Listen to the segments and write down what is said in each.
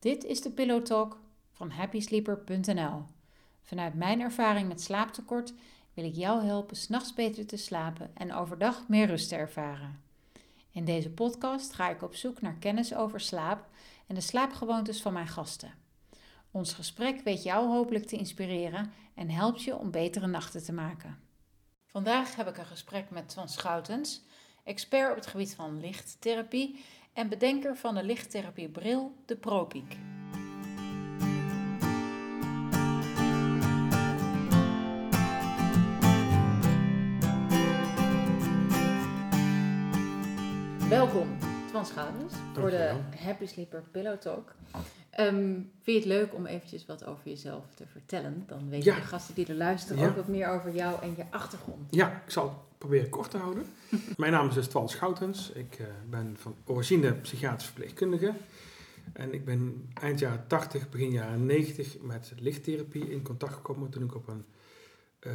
Dit is de Pillow Talk van happysleeper.nl. Vanuit mijn ervaring met slaaptekort wil ik jou helpen s'nachts beter te slapen en overdag meer rust te ervaren. In deze podcast ga ik op zoek naar kennis over slaap en de slaapgewoontes van mijn gasten. Ons gesprek weet jou hopelijk te inspireren en helpt je om betere nachten te maken. Vandaag heb ik een gesprek met Twan Schoutens, expert op het gebied van lichttherapie en bedenker van de lichttherapiebril, de ProPeak. Voor de. Happy Sleeper Pillow Talk. Ehm, vind je het leuk om eventjes wat over jezelf te vertellen? Dan weten Ja. de gasten die er luisteren Ja. ook wat meer over jou en je achtergrond. Ja, ik zal het proberen kort te houden. Mijn naam is dus Twan Schoutens. Ik eh, ben van origine psychiatrisch verpleegkundige. En ik ben eind jaren 80, begin jaren 90 met lichttherapie in contact gekomen toen ik op een eh,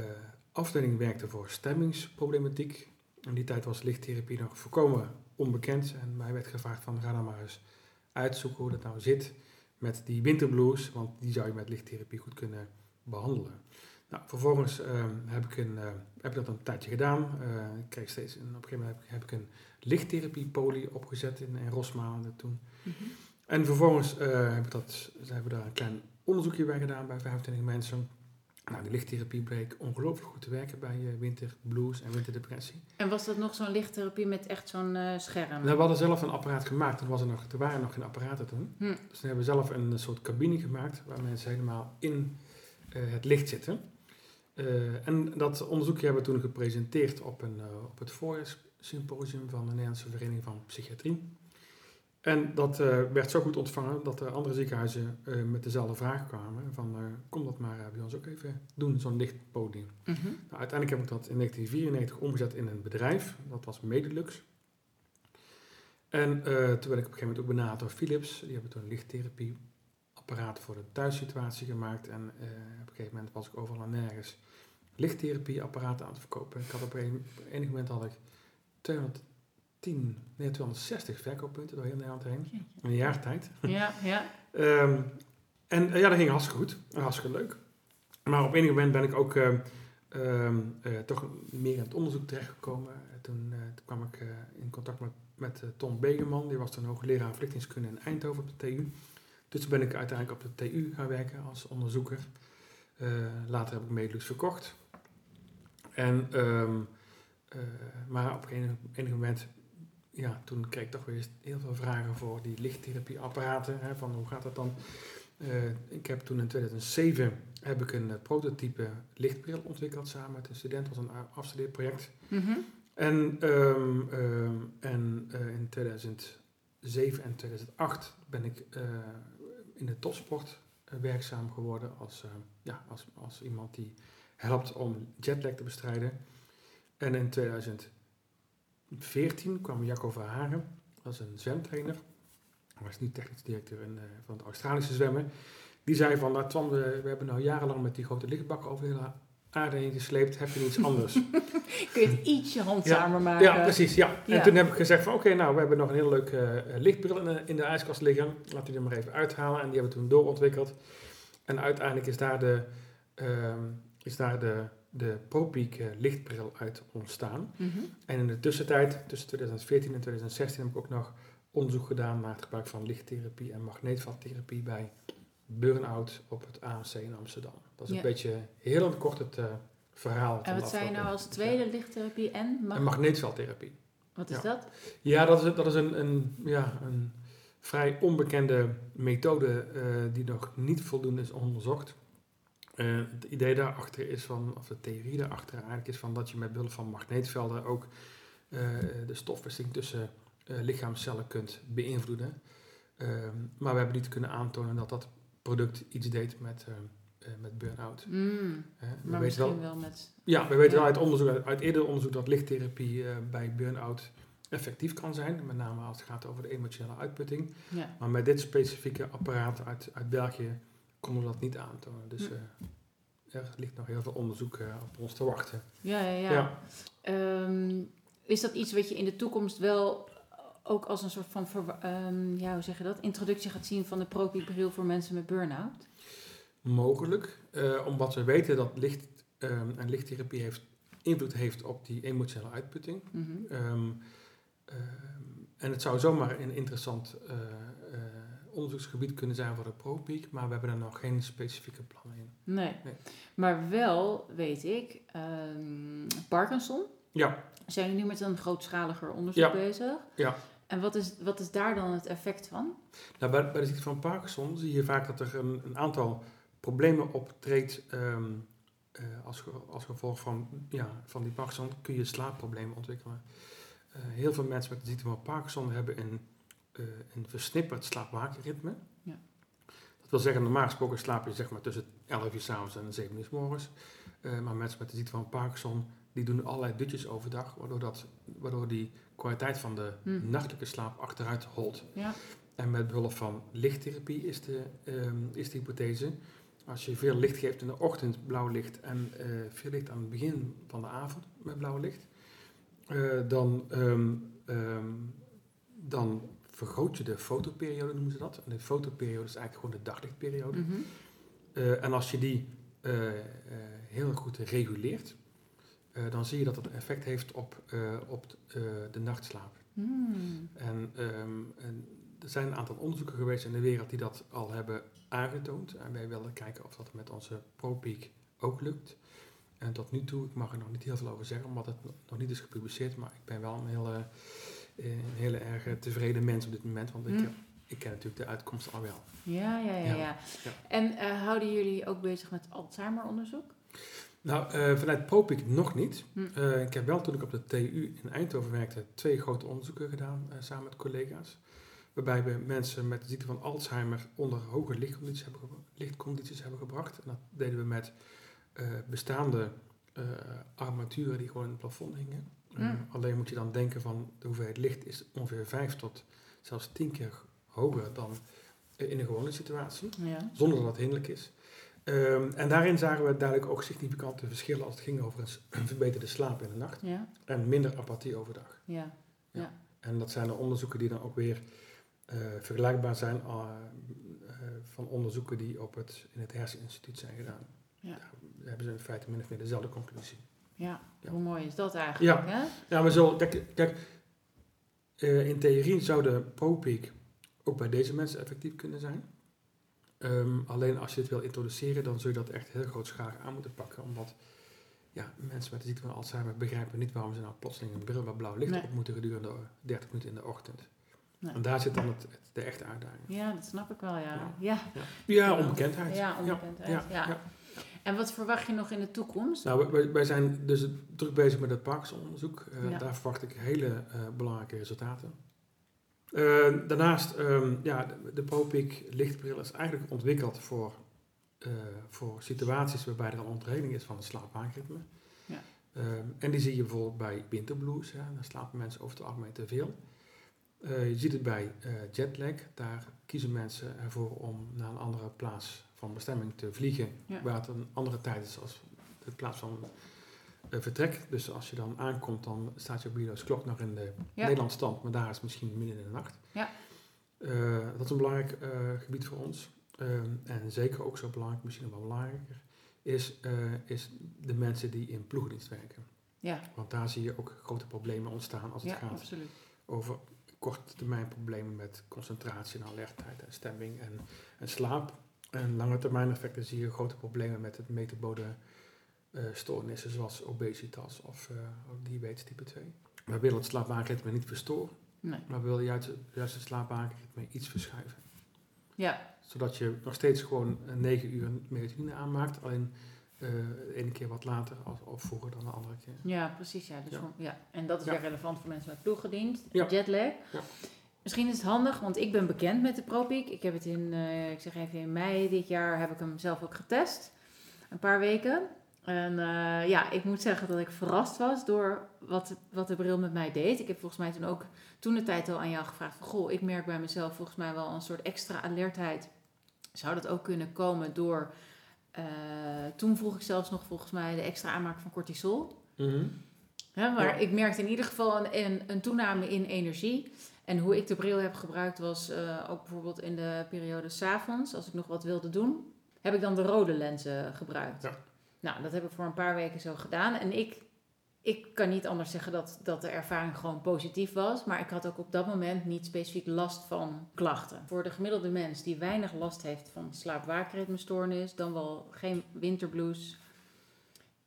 afdeling werkte voor stemmingsproblematiek. In die tijd was lichttherapie nog volkomen onbekend. En mij werd gevraagd van ga dan maar eens uitzoeken hoe dat nou zit met die winterblues. Want die zou je met lichttherapie goed kunnen behandelen. Nou, vervolgens ehm, heb, ik een, eh, heb ik dat een tijdje gedaan. Eh, ik kreeg steeds, en op een gegeven moment heb ik, heb ik een lichttherapie-poli opgezet in, in Rosmalen toen. En vervolgens eh, heb ik dat, hebben we daar een klein onderzoekje bij gedaan bij 25 mensen. Nou, die lichttherapie bleek ongelooflijk goed te werken bij eh, winterblues en winterdepressie. En was dat nog zo'n lichttherapie met echt zo'n eh, scherm? Nou, we hadden zelf een apparaat gemaakt, toen was er, nog, er waren nog geen apparaten toen. Hm. Dus toen hebben we zelf een soort cabine gemaakt waar mensen helemaal in eh, het licht zitten. Eh, en dat onderzoekje hebben we toen gepresenteerd op, een, eh, op het voorjaarssymposium van de Nederlandse Vereniging van Psychiatrie. En dat eh, werd zo goed ontvangen dat er andere ziekenhuizen eh, met dezelfde vraag kwamen. Van, eh, kom dat maar bij ons ook even doen, zo'n lichtpodium. Mhm. Nou, uiteindelijk heb ik dat in 1994 omgezet in een bedrijf. Dat was Medelux. En toen werd ik op een gegeven moment ook benaderd door Philips. Die hebben toen een lichttherapieapparaat voor de thuissituatie gemaakt. En op een gegeven moment was ik overal en nergens lichttherapieapparaten aan het verkopen. Ik had op een, enig moment had ik 210, nee 260 verkooppunten door heel Nederland heen. In een jaar tijd. Ja, ja. Ehm, en eh, ja, dat ging hartstikke goed. Hartstikke leuk. Maar op enig moment ben ik ook ehm, ehm, eh, toch meer in het onderzoek terechtgekomen. Eh, toen, toen kwam ik in contact met, met Tom Begeman. Die was toen hoogleraar verlichtingskunde in Eindhoven op de TU. Dus toen ben ik uiteindelijk op de TU gaan werken als onderzoeker. Later heb ik Medelux verkocht. En, maar op een enig moment ja, toen kreeg ik toch weer heel veel vragen voor die lichttherapieapparaten. Hè, van hoe gaat dat dan? Eh, ik heb toen in 2007 heb ik een eh, prototype lichtbril ontwikkeld samen met een student. Dat was een afstudeerproject. Mhm. En, ehm, ehm, en eh, in 2007 en 2008 ben ik in de topsport werkzaam geworden als, ja, als, als iemand die helpt om jetlag te bestrijden. En in 2014 kwam Jacco Verharen, dat is een zwemtrainer. Hij was nu technisch directeur in, eh, van het Australische zwemmen. Die zei van, nou Twan, we, we hebben nou jarenlang met die grote lichtbakken over de hele aarde heen gesleept. Heb je iets anders? Kun je het ietsje handzamer maken? Ja, precies. Ja. En toen heb ik gezegd van oké, nou we hebben nog een heel leuk eh, lichtbril in de, in de ijskast liggen. Laten we die maar even uithalen. En die hebben we toen doorontwikkeld. En uiteindelijk is daar de, ehm, is daar de, de ProPeak lichtbril uit ontstaan. Mhm. En in de tussentijd, tussen 2014 en 2016, heb ik ook nog onderzoek gedaan naar het gebruik van lichttherapie en magneetveldtherapie bij burn-out op het AMC in Amsterdam. Dat is Ja. een beetje heel kort het eh, verhaal. En wat zei je nou als tweede lichttherapie en? Mag- magneetveldtherapie. wat is ja. dat? Ja, dat is, dat is een, een, ja, een vrij onbekende methode eh, die nog niet voldoende is onderzocht. Eh, het idee daarachter is van, of de theorie daarachter eigenlijk is van dat je met behulp van magneetvelden ook eh, de stofwisseling tussen eh, lichaamscellen kunt beïnvloeden. Ehm, maar we hebben niet kunnen aantonen dat dat product iets deed met, met burn-out. Mm, we maar weten wel, misschien wel met... ja, we weten Ja. wel uit, onderzoek, uit, uit eerder onderzoek dat lichttherapie bij burn-out effectief kan zijn. Met name als het gaat over de emotionele uitputting. Ja. Maar met dit specifieke apparaat uit, uit België konden dat niet aantonen. Dus eh, er ligt nog heel veel onderzoek eh, op ons te wachten. Ja, ja, ja. Ja. Ehm, is dat iets wat je in de toekomst wel ook als een soort van, ehm, ja, hoe zeg je dat, introductie gaat zien van de ProPiek-bril voor mensen met burn-out? Mogelijk, eh, omdat we weten dat licht ehm, en lichttherapie heeft, invloed heeft op die emotionele uitputting. Mhm. En het zou zomaar een interessant onderzoeksgebied kunnen zijn voor de ProPeak, maar we hebben daar nog geen specifieke plannen in. Nee. Nee. maar wel weet ik, ehm, Parkinson, Ja, zijn jullie nu met een grootschaliger onderzoek Ja. bezig? Ja. En wat is, wat is daar dan het effect van? nou, bij, bij de ziekte van Parkinson zie je vaak dat er een, een aantal problemen optreedt ehm, eh, als, als gevolg van, ja, van die Parkinson kun je slaapproblemen ontwikkelen. Eh, heel veel mensen met de ziekte van Parkinson hebben een, eh, een versnipperd slaapwakenritme. Ja. Dat wil zeggen, normaal gesproken slaap je zeg maar tussen 11 uur s'avonds en 7 uur s morgens. Eh, maar mensen met de ziekte van Parkinson, die doen allerlei dutjes overdag, waardoor, dat, waardoor die kwaliteit van de Hm. nachtelijke slaap achteruit holt. Ja. En met behulp van lichttherapie is de, ehm, is de hypothese. Als je veel licht geeft in de ochtend, blauw licht, en eh, veel licht aan het begin van de avond met blauw licht, dan, ehm, ehm, dan vergroot je de fotoperiode, noemen ze dat. En de fotoperiode is eigenlijk gewoon de daglichtperiode. Mhm. Eh, en als je die eh, eh, heel goed reguleert, dan zie je dat het een effect heeft op, op de nachtslaap. Hmm. En, ehm, en er zijn een aantal onderzoeken geweest in de wereld die dat al hebben aangetoond. En wij willen kijken of dat met onze ProPeak ook lukt. En tot nu toe, ik mag er nog niet heel veel over zeggen, omdat het nog niet is gepubliceerd. Maar ik ben wel een hele, eh, een hele erg tevreden mens op dit moment. Want ik, heb- ik ken natuurlijk de uitkomst al wel. Ja, ja, ja, Ja. En eh, houden jullie ook bezig met Alzheimer-onderzoek? Nou, eh, vanuit ProPeak nog niet. Hm. Eh, ik heb wel toen ik op de TU in Eindhoven werkte twee grote onderzoeken gedaan samen met collega's. Waarbij we mensen met de ziekte van Alzheimer onder hoge lichtcondities hebben, lichtcondities hebben gebracht. En dat deden we met bestaande armaturen die gewoon in het plafond hingen. Mm. alleen moet je dan denken van de hoeveelheid licht is ongeveer vijf tot zelfs tien keer hoger dan in een gewone situatie Ja. zonder dat het hinderlijk is. Ehm, en daarin zagen we duidelijk ook significante verschillen als het ging over een, verbeterde slaap in de nacht Ja, en minder apathie overdag. ja. En dat zijn de onderzoeken die dan ook weer eh, vergelijkbaar zijn eh, van onderzoeken die op het, in het herseninstituut zijn gedaan. Ja. Daar hebben ze in feite min of meer dezelfde conclusie. Ja, Ja. hoe mooi is dat eigenlijk? Hè? Ja, maar zo, kijk, kijk eh, in theorie zou de ProPeak ook bij deze mensen effectief kunnen zijn. Ehm, alleen als je het wil introduceren, dan zul je dat echt heel grootschalig aan moeten pakken. Omdat ja, mensen met de ziekte van Alzheimer begrijpen niet waarom ze nou plotseling een bril met blauw licht Nee. op moeten gedurende 30 minuten in de ochtend. Nee. En daar zit dan het, het- de echte uitdaging. Ja, dat snap ik wel, ja. Ja. Ja, Ja, onbekendheid. ja onbekendheid. Ja, ja, ja. En wat verwacht je nog in de toekomst? Nou, wij- wij, zijn dus druk bezig met het Parkinson-onderzoek. Ja. Daar verwacht ik hele eh, belangrijke resultaten. Eh, daarnaast, ehm, ja, de, de ProPeak lichtbril is eigenlijk ontwikkeld voor, voor situaties waarbij er een ontreding is van het slaapwaakritme. Ja. Ehm, en die zie je bijvoorbeeld bij winterblues. Ja, dan slapen mensen over het algemeen te veel. Je ziet het bij jetlag. Daar kiezen mensen ervoor om naar een andere plaats van bestemming te vliegen. Ja. Waar het een andere tijd is als de plaats van eh, vertrek. Dus als je dan aankomt, dan staat je biologische klok nog in de Ja. Nederlandse stand. Maar daar is het misschien midden in de nacht. Ja. Eh, dat is een belangrijk eh, gebied voor ons. En zeker ook zo belangrijk, misschien nog wel belangrijker, is, is de mensen die in ploegendienst werken. Ja, Want daar zie je ook grote problemen ontstaan als het ja gaat absoluut. over korte termijn problemen met concentratie en alertheid en stemming en, en slaap. En lange termijn effecten zie je grote problemen met het metabole eh, stoornissen zoals obesitas of eh, diabetes type 2. We willen het slaapwaakritme niet verstoren, Nee. maar we willen juist, juist het slaapwaakritme iets verschuiven. Ja, Zodat je nog steeds gewoon eh, 9 uur melatonine aanmaakt, alleen eh, de ene keer wat later als, of vroeger dan de andere keer. ja, precies. Ja. Dus Ja. En dat is Ja. weer relevant voor mensen met ploeggedienst. Ja. Jetlag. Ja. Misschien is het handig, want ik ben bekend met de ProPeak. Ik heb het in, eh, ik zeg even in mei dit jaar, heb ik hem zelf ook getest. Een paar weken. En eh, ja, ik moet zeggen dat ik verrast was door wat, wat de bril met mij deed. Ik heb volgens mij toen ook toen de tijd al aan jou gevraagd van... Goh, ik merk bij mezelf volgens mij wel een soort extra alertheid. Zou dat ook kunnen komen door... eh, toen vroeg ik zelfs nog volgens mij de extra aanmaak van cortisol. Hè, maar Ja. ik merkte in ieder geval een, een, een toename in energie. En hoe ik de bril heb gebruikt was eh, ook bijvoorbeeld in de periode s'avonds, als ik nog wat wilde doen, heb ik dan de rode lenzen gebruikt. Ja. Nou, dat heb ik voor een paar weken zo gedaan. En ik, ik kan niet anders zeggen dat, dat de ervaring gewoon positief was. Maar ik had ook op dat moment niet specifiek last van klachten. Voor de gemiddelde mens die weinig last heeft van slaap-waakritmestoornis, dan wel geen winterblues,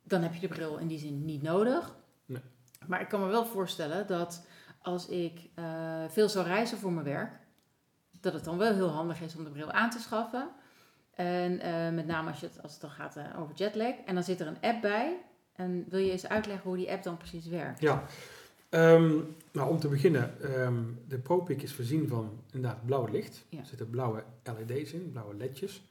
dan heb je de bril in die zin niet nodig. Nee. Maar ik kan me wel voorstellen dat als ik eh, veel zou reizen voor mijn werk, dat het dan wel heel handig is om de bril aan te schaffen. En eh, met name als, je het, als het dan gaat eh, over jetlag. En dan zit er een app bij. En wil je eens uitleggen hoe die app dan precies werkt? Ja, Ehm, nou om te beginnen, ehm, de ProPic is voorzien van inderdaad blauw licht. Ja. Er zitten blauwe LED's in, blauwe ledjes.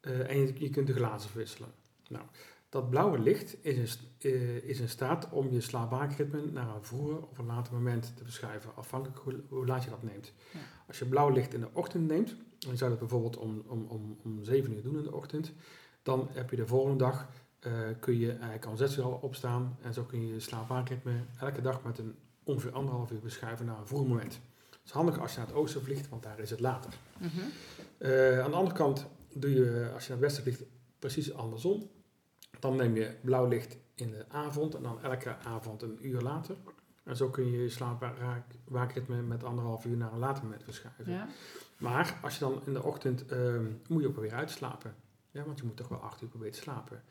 En je, je kunt de glazen verwisselen. Nou, dat blauwe licht is in, eh, is in staat om je slaapwaakritme naar een vroeger of een later moment te beschrijven, afhankelijk hoe, hoe laat je dat neemt. Ja. Als je blauw licht in de ochtend neemt, dan zou je dat bijvoorbeeld om, om, om, om 7 uur doen in de ochtend, dan heb je de volgende dag, eh, kun je eigenlijk al 6 uur al opstaan en zo kun je je slaapwaakritme elke dag met een ongeveer anderhalf uur beschrijven naar een vroeg moment. Het is handig als je naar het oosten vliegt, want daar is het later. Mhm. Eh, aan de andere kant doe je, als je naar het westen vliegt, precies andersom. Dan neem je blauw licht in de avond en dan elke avond een uur later. En zo kun je je slaapwaakritme met anderhalf uur naar een later moment verschuiven. Ja. Maar als je dan in de ochtend, ehm, moet je ook weer uitslapen. Ja, want je moet toch wel acht uur proberen te slapen.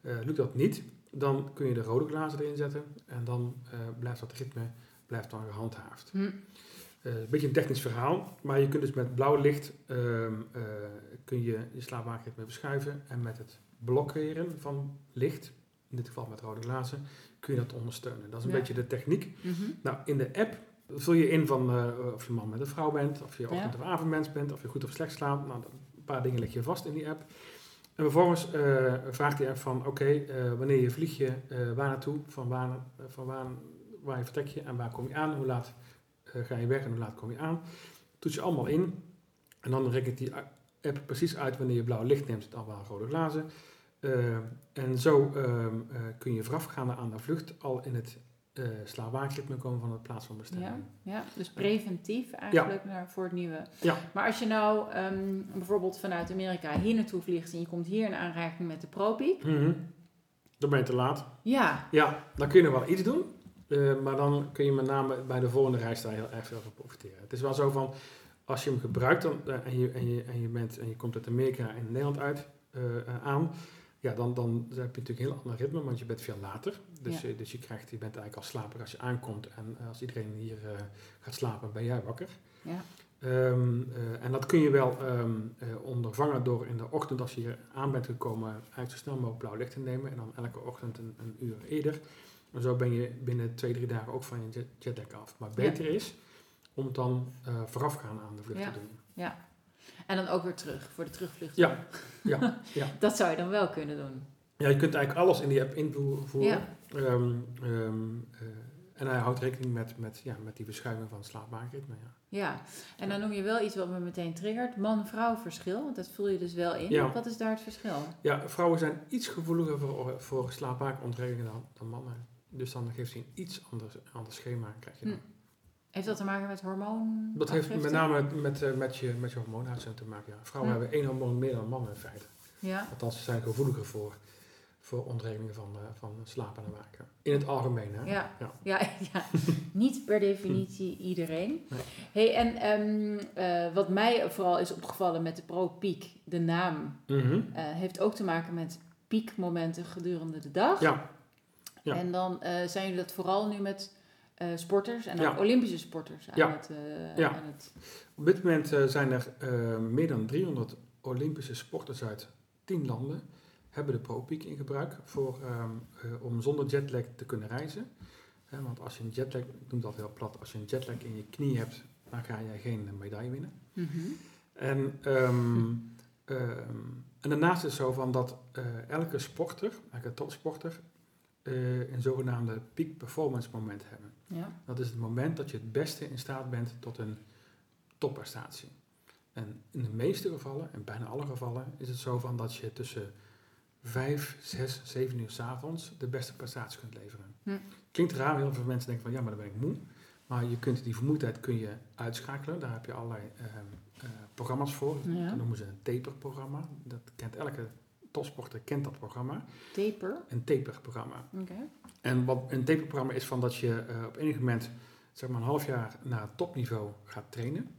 Eh, lukt dat niet, dan kun je de rode glazen erin zetten. En dan eh, blijft dat ritme blijft dan gehandhaafd. Hm. Eh, een beetje een technisch verhaal, maar je kunt dus met blauw licht ehm, eh, kun je je slaapwaakritme verschuiven en met het blokkeren van licht, in dit geval met rode glazen, kun je dat ondersteunen. Dat is een Ja. beetje de techniek. Mhm. Nou, in de app vul je in van eh, of je man met een vrouw bent, of je ochtend- of avondmens bent, of je goed of slecht slaapt. Nou, een paar dingen leg je vast in die app. En vervolgens eh, vraagt die app van, oké, eh, wanneer je vlieg je, waar naartoe, van waar, van waar, waar je vertrek je en waar kom je aan, hoe laat ga je weg en hoe laat kom je aan. Toets je allemaal in en dan rekent die app precies uit wanneer je blauw licht neemt, dan wel rode glazen. Eh, en zo ehm, eh, kun je voorafgaande aan de vlucht al in het uh, slaapwaakritme komen van de plaats van bestemming. Ja, ja, dus preventief eigenlijk naar, voor het nieuwe. Ja. Maar als je nou ehm, bijvoorbeeld vanuit Amerika hier naartoe vliegt en je komt hier in aanraking met de ProPiek. Mhm. Dan ben je te laat. Ja, Ja, dan kun je nog wel iets doen. maar dan kun je met name bij de volgende reis daar heel erg veel van profiteren. Het is wel zo van, als je hem gebruikt dan, eh, en, je, en, je, en, je bent, en je komt uit Amerika en Nederland uit eh, eh, aan, ja, dan, dan heb je natuurlijk een heel ander ritme, want je bent veel later. Dus, Ja. dus je, krijgt, je bent eigenlijk al slaper als je aankomt. En als iedereen hier gaat slapen, ben jij wakker. ja, Ehm, eh, en dat kun je wel ehm, eh, ondervangen door in de ochtend, als je hier aan bent gekomen, eigenlijk zo snel mogelijk blauw licht te nemen. En dan elke ochtend een, een uur eerder. En zo ben je binnen twee, drie dagen ook van je jet, jetlag af. Maar beter is om het dan eh, voorafgaan aan de vlucht Ja. te doen. en dan ook weer terug voor de terugvlucht. Ja. Ja, ja. Dat zou je dan wel kunnen doen. ja, je kunt eigenlijk alles in die app invoeren. Ja. Ehm, ehm, eh, en hij houdt rekening met, met, ja, met die verschuiving van het slaapmaakritme. Ja. Ja, en dan noem je wel iets wat me meteen triggert. Man-vrouw verschil, want dat vul je dus wel in. Ja. Wat is daar het verschil? Ja, vrouwen zijn iets gevoeliger voor, voor dan, dan mannen. Dus dan geeft hij een iets ander, ander schema. Krijg je dan. Hm. Heeft dat te maken met hormoon? Dat heeft met name met, eh, met, je, met je hormoonuitzending te maken. Ja. Vrouwen Hm. hebben één hormoon meer dan mannen in feite. Ja, Althans, ze zijn gevoeliger voor, voor ontregelingen van, eh, van slapen en waken. In het algemeen, hè? ja, Ja. ja. ja, Niet per definitie iedereen. Nee. Hey, en ehm, eh, wat mij vooral is opgevallen met de Pro-Peak, de naam, Mhm. heeft ook te maken met piekmomenten gedurende de dag. Ja, ja. En dan zijn jullie dat vooral nu met eh, sporters en ook Ja. Olympische sporters aan Ja. het... eh, Ja. aan het op dit moment eh, zijn er meer dan 300 Olympische sporters uit 10 landen hebben de ProPeak in gebruik voor, ehm, eh, om zonder jetlag te kunnen reizen. Want als je een jetlag, ik noem dat heel plat, als je een jetlag in je knie hebt, dan ga jij geen medaille winnen. Mhm. En, ehm, ehm, en daarnaast is het zo van dat elke sporter, elke topsporter, een zogenaamde peak performance moment hebben. Ja. Dat is het moment dat je het beste in staat bent tot een topprestatie. En in de meeste gevallen, en bijna alle gevallen, is het zo van dat je tussen 5, 6, 7 uur s avonds de beste prestatie kunt leveren. Hm. Klinkt raar, heel veel mensen denken van ja, maar dan ben ik moe. Maar je kunt die vermoeidheid kun je uitschakelen. Daar heb je allerlei ehm, eh, programma's voor. Ja. Dat noemen ze een taper-programma. Dat kent elke topsporter kent dat programma. Taper. Een taper-programma. Oké. En wat een taper-programma is van dat je eh, op enig moment, zeg maar een half jaar naar topniveau gaat trainen.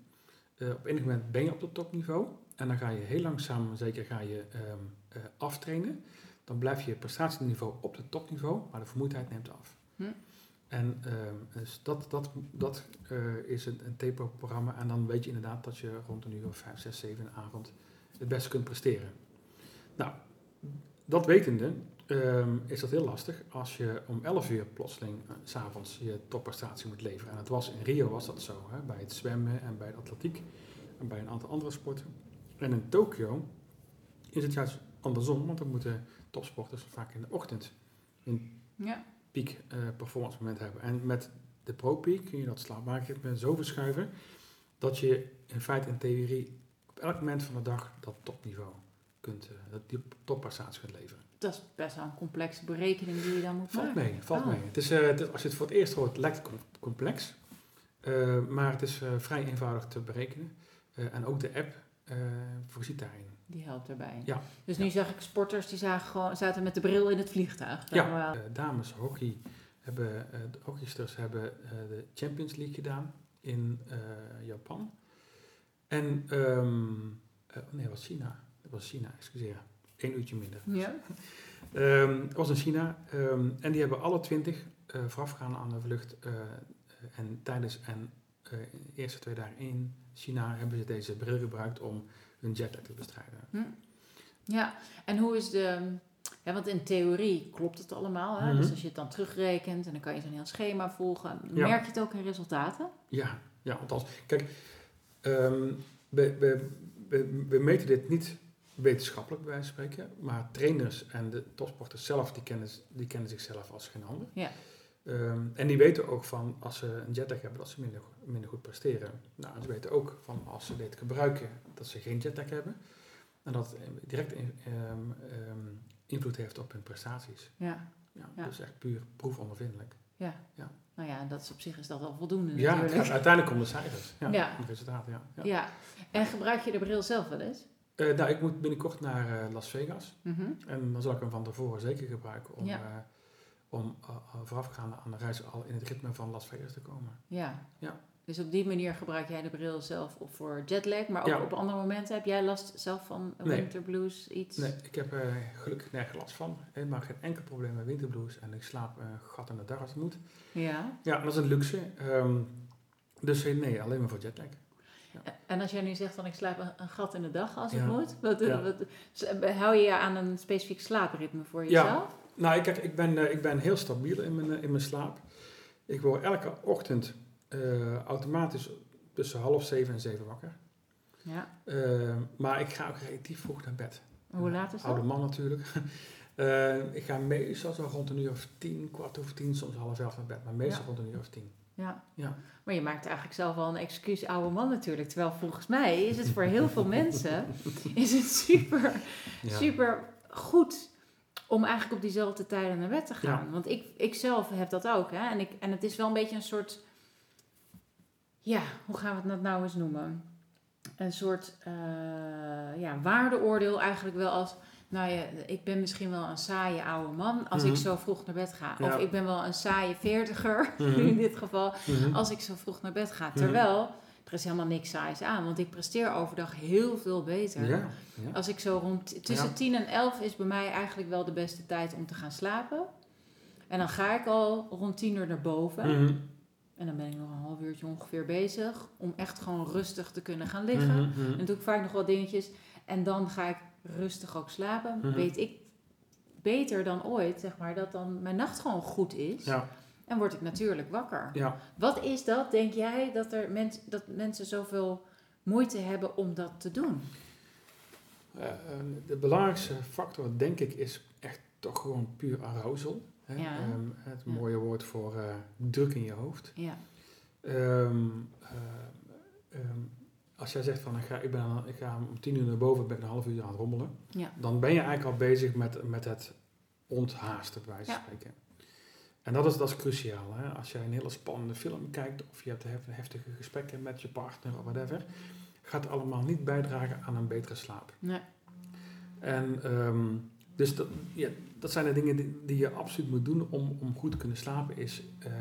Eh, op enig moment ben je op het topniveau en dan ga je heel langzaam, zeker ga je ehm, eh, aftrainen. Dan blijf je prestatieniveau op het topniveau, maar de vermoeidheid neemt af. Hm. En ehm, dus dat, dat, dat is een, een taper-programma en dan weet je inderdaad dat je rond een uur of 5, 6, 7 in de avond het beste kunt presteren. Nou, dat wetende ehm, is dat heel lastig als je om 11 uur plotseling eh, s s'avonds je topprestatie moet leveren. En het was, in Rio was dat zo, hè, bij het zwemmen en bij de atletiek en bij een aantal andere sporten. En in Tokio is het juist andersom, want dan moeten topsporters vaak in de ochtend een Ja. piek eh, performance moment hebben. En met de Pro Peak kun je dat slaapmaakritme zo verschuiven dat je in feite in theorie op elk moment van de dag dat topniveau kunt, eh, dat die topprestatie kunt leveren. Dat is best wel een complexe berekening die je dan moet Valt maken. mee, valt Oh. mee. Het is, eh, het is- als je het voor het eerst hoort, lijkt het com- complex. Eh, maar het is eh, vrij eenvoudig te berekenen. En ook de app voorziet daarin. Die helpt erbij. Ja. Dus nu zag ik sporters die zagen gewoon, zaten met de bril in het vliegtuig. Ja, dames hockey hebben, de hockeysters hebben de Champions League gedaan in Japan. En, oh nee, dat was China. Dat was China, excuseer. Eén uurtje minder. ja. Ehm, was in China. ehm, en die hebben alle twintig eh voorafgaand aan de vlucht eh, en tijdens en de eerste twee dagen in China hebben ze deze bril gebruikt om hun jetlag te bestrijden. Hm. Ja, en hoe is de... Ja, want in theorie klopt het allemaal. Hè? Mhm. Dus als je het dan terugrekent en dan kan je zo'n heel schema volgen. Ja. Merk je het ook in resultaten? Ja, ja want als, kijk, ehm, we, we, we, we meten dit niet wetenschappelijk bij wijze van spreken, maar trainers en de topsporters zelf, die kennen, die kennen zichzelf als geen ander. Ja. Ehm, en die weten ook van als ze een jetlag hebben, dat ze minder, minder goed presteren. Nou, ze weten ook van als ze dit gebruiken, dat ze geen jetlag hebben. En dat het direct in- ehm, ehm, invloed heeft op hun prestaties. Ja, Ja, Ja. Dus echt puur proefondervindelijk. ja. Ja. Nou ja, dat is op zich is dat al voldoende Ja, natuurlijk. uiteindelijk om de cijfers. Ja, Ja. resultaten, ja. Ja. En gebruik je de bril zelf wel eens? Eh, nou, ik moet binnenkort naar eh, Las Vegas. Mhm. En dan zal ik hem van tevoren zeker gebruiken om, Ja. eh, om eh, eh, voorafgaand aan de reis al in het ritme van Las Vegas te komen. Ja. Ja. Dus op die manier gebruik jij de bril zelf op voor jetlag, maar ook Ja. op andere momenten. Heb jij last zelf van winterblues, iets? Nee, ik heb gelukkig nergens last van. Helemaal geen enkel probleem met winterblues. En ik slaap eh, gat in de dag als het moet. Ja. Ja, dat is een luxe. Ehm, dus nee, alleen maar voor jetlag. En als jij nu zegt van ik slaap een, een gat in de dag als het moet, wat, hou je je aan een specifiek slaapritme voor jezelf? Nou, ik, kijk, ik, ben, eh, ik ben heel stabiel in mijn, eh, in mijn slaap. Ik word elke ochtend eh, automatisch tussen half zeven en zeven wakker. Ja. Eh, maar ik ga ook relatief vroeg naar bed. Hoe laat is Oude dat? man natuurlijk. Eh, ik ga meestal zo rond een uur of tien, kwart over tien, soms half elf naar bed. Maar meestal Ja. rond een uur of tien. Ja. Ja. Maar je maakt eigenlijk zelf wel een excuus oude man natuurlijk. Terwijl volgens mij is het voor heel veel mensen is het super, super goed om eigenlijk op diezelfde tijden naar bed te gaan. Want ik, ik zelf heb dat ook. Hè? En, ik, en het is wel een beetje een soort... Ja, hoe gaan we het nou eens noemen? Een soort eh, ja, waardeoordeel eigenlijk wel als... Nou ja, ik ben misschien wel een saaie oude man als Mhm. ik zo vroeg naar bed ga. Ja. Of ik ben wel een saaie veertiger, Mhm. in dit geval, Mhm. als ik zo vroeg naar bed ga. Mhm. Terwijl, er is helemaal niks saais aan. Want ik presteer overdag heel veel beter. Ja, ja. Als ik zo rond tussen. 10 en 11 is bij mij eigenlijk wel de beste tijd om te gaan slapen. En dan ga ik al rond 10 uur naar boven. Mhm. En dan ben ik nog een half uurtje ongeveer bezig. Om echt gewoon rustig te kunnen gaan liggen. Mhm, mhm. En dan doe ik vaak nog wat dingetjes. En dan ga ik rustig ook slapen. Mhm. Weet ik beter dan ooit, zeg maar, dat dan mijn nacht gewoon goed is. Ja, En word ik natuurlijk wakker. ja. Wat is dat, denk jij, dat, er mens, dat mensen zoveel moeite hebben om dat te doen? Eh, eh, de belangrijkste factor, denk ik, is echt toch gewoon puur arousal. Hè? Ja. Ehm, het mooie woord voor eh, druk in je hoofd. Ja. Ehm, eh, ehm, als jij zegt van ik ga, ik ben ik ga om tien uur naar boven, ben ik een half uur aan het rommelen. Ja. Dan ben je eigenlijk al bezig met, met het onthaasten, bij wijze van Ja. spreken. En dat is, dat is cruciaal. Hè? Als jij een hele spannende film kijkt of je hebt hef- heftige gesprekken met je partner of whatever, gaat allemaal niet bijdragen aan een betere slaap. Nee. En ehm, dus dat, ja, dat zijn de dingen die, die je absoluut moet doen om, om goed te kunnen slapen, is eh,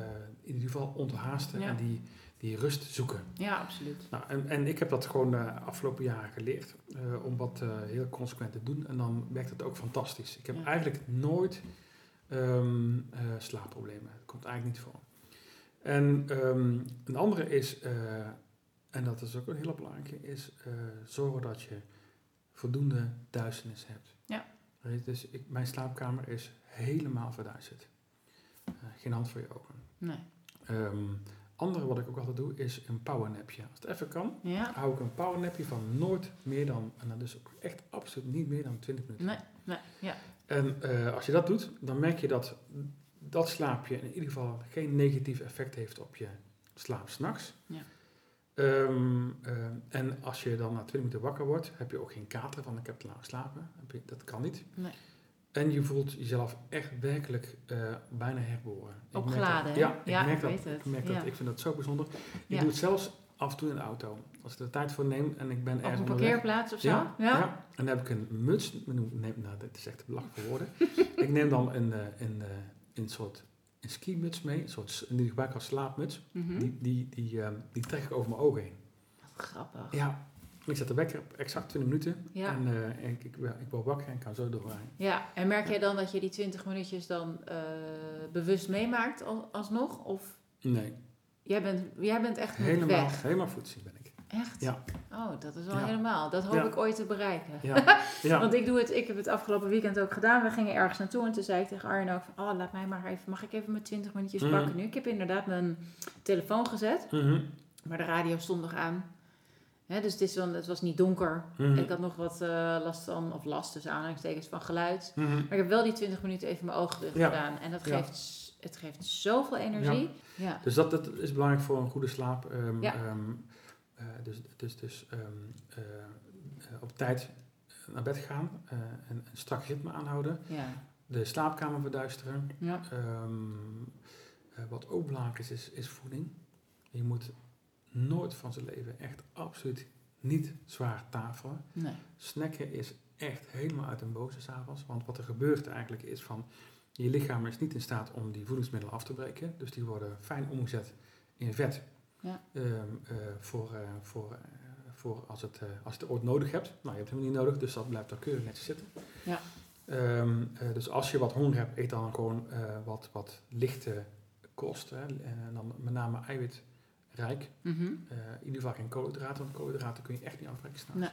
in ieder geval onthaasten Ja. en die, die rust zoeken. Ja, absoluut. Nou, en, en ik heb dat gewoon de afgelopen jaren geleerd eh, om wat eh, heel consequent te doen. En dan werkt het ook fantastisch. Ik heb Ja. eigenlijk nooit ehm, eh, slaapproblemen. Dat komt eigenlijk niet voor. En ehm, een andere is, eh, en dat is ook een hele belangrijke, is eh, zorgen dat je voldoende duisternis hebt. Ja. Dus ik, mijn slaapkamer is helemaal verduisterd. Eh, geen hand voor je ogen. Nee. Ehm, andere wat ik ook altijd doe is een powernapje. Als het even kan, Ja? hou ik een powernapje van nooit meer dan, en dan dus ook echt absoluut niet meer dan 20 minuten. Nee, nee, ja. En eh, als je dat doet, dan merk je dat dat slaapje in ieder geval geen negatief effect heeft op je slaap s'nachts. Ja. Ehm, ehm, en als je dan na 20 minuten wakker wordt, heb je ook geen kater van ik heb te lang geslapen. Je- Dat kan niet. Nee. En je voelt jezelf echt werkelijk eh, bijna herboren. Opgeladen, hè? Ja, ik merk ik dat. weet het. Ik, merk Ja. dat. ik vind dat zo bijzonder. Ik Ja. doe het zelfs af en toe in de auto. Als ik er tijd voor neem en ik ben Op ergens een onderweg. parkeerplaats of zo? Ja, Ja? En dan heb ik een muts. Nou, dat is echt belachelijk voor woorden. ik neem dan een, eh, een, eh, een soort een skimuts mee. Een soort, die gebruik ik als slaapmuts. Mhm. Die, die, die, ehm, die trek ik over mijn ogen heen. Wat grappig. Ja. Ik zet de wekker op exact 20 minuten. Ja. En eh, ik, ik, ik word wakker en kan zo doorrijden. Ja, en merk jij dan dat je die 20 minuutjes dan eh, bewust meemaakt al- alsnog? Of Nee, jij bent, jij bent echt helemaal, weg? helemaal ben ik. Echt? Ja. Oh, dat is wel Ja. helemaal. Dat hoop Ja. ik ooit te bereiken. Ja, ja. Want ik doe het, ik heb het afgelopen weekend ook gedaan. We gingen ergens naartoe en toen zei ik tegen Arjen ook van, oh, laat mij maar even, mag ik even mijn 20 minuutjes Mhm. pakken nu? Ik heb inderdaad mijn telefoon gezet, Mhm, maar de radio stond nog aan. Hè, dus het, is het was niet donker. mhm, Ik had nog wat eh, last van, of last tussen aanhalingstekens van geluid. mhm. Maar ik heb wel die 20 minuten even mijn ogen dicht Ja. gedaan. En dat geeft, het geeft zoveel energie. Ja. Dus dat, dat is belangrijk voor een goede slaap. Ehm, ehm, eh, dus dus, dus ehm, eh, op tijd naar bed gaan, en een strak ritme aanhouden, Ja. de slaapkamer verduisteren. Wat ook belangrijk is, is, is voeding. Je moet nooit van zijn leven echt absoluut niet zwaar tafelen. Nee. Snacken is echt helemaal uit een boze s'avonds. Want wat er gebeurt eigenlijk is van... Je lichaam is niet in staat om die voedingsmiddelen af te breken. Dus die worden fijn omgezet in vet. Ja. Ehm, eh, voor, eh, voor, eh, voor als, het, als je het ooit nodig hebt. Nou, je hebt helemaal niet nodig, dus dat blijft daar keurig netjes zitten. Ja. Ehm, eh, dus als je wat honger hebt, eet dan gewoon wat, wat lichte kost. Hè. En dan met name Mhm. Eh, in ieder geval geen koolhydraten, want koolhydraten kun je echt niet afbreken s'nachts. Nee.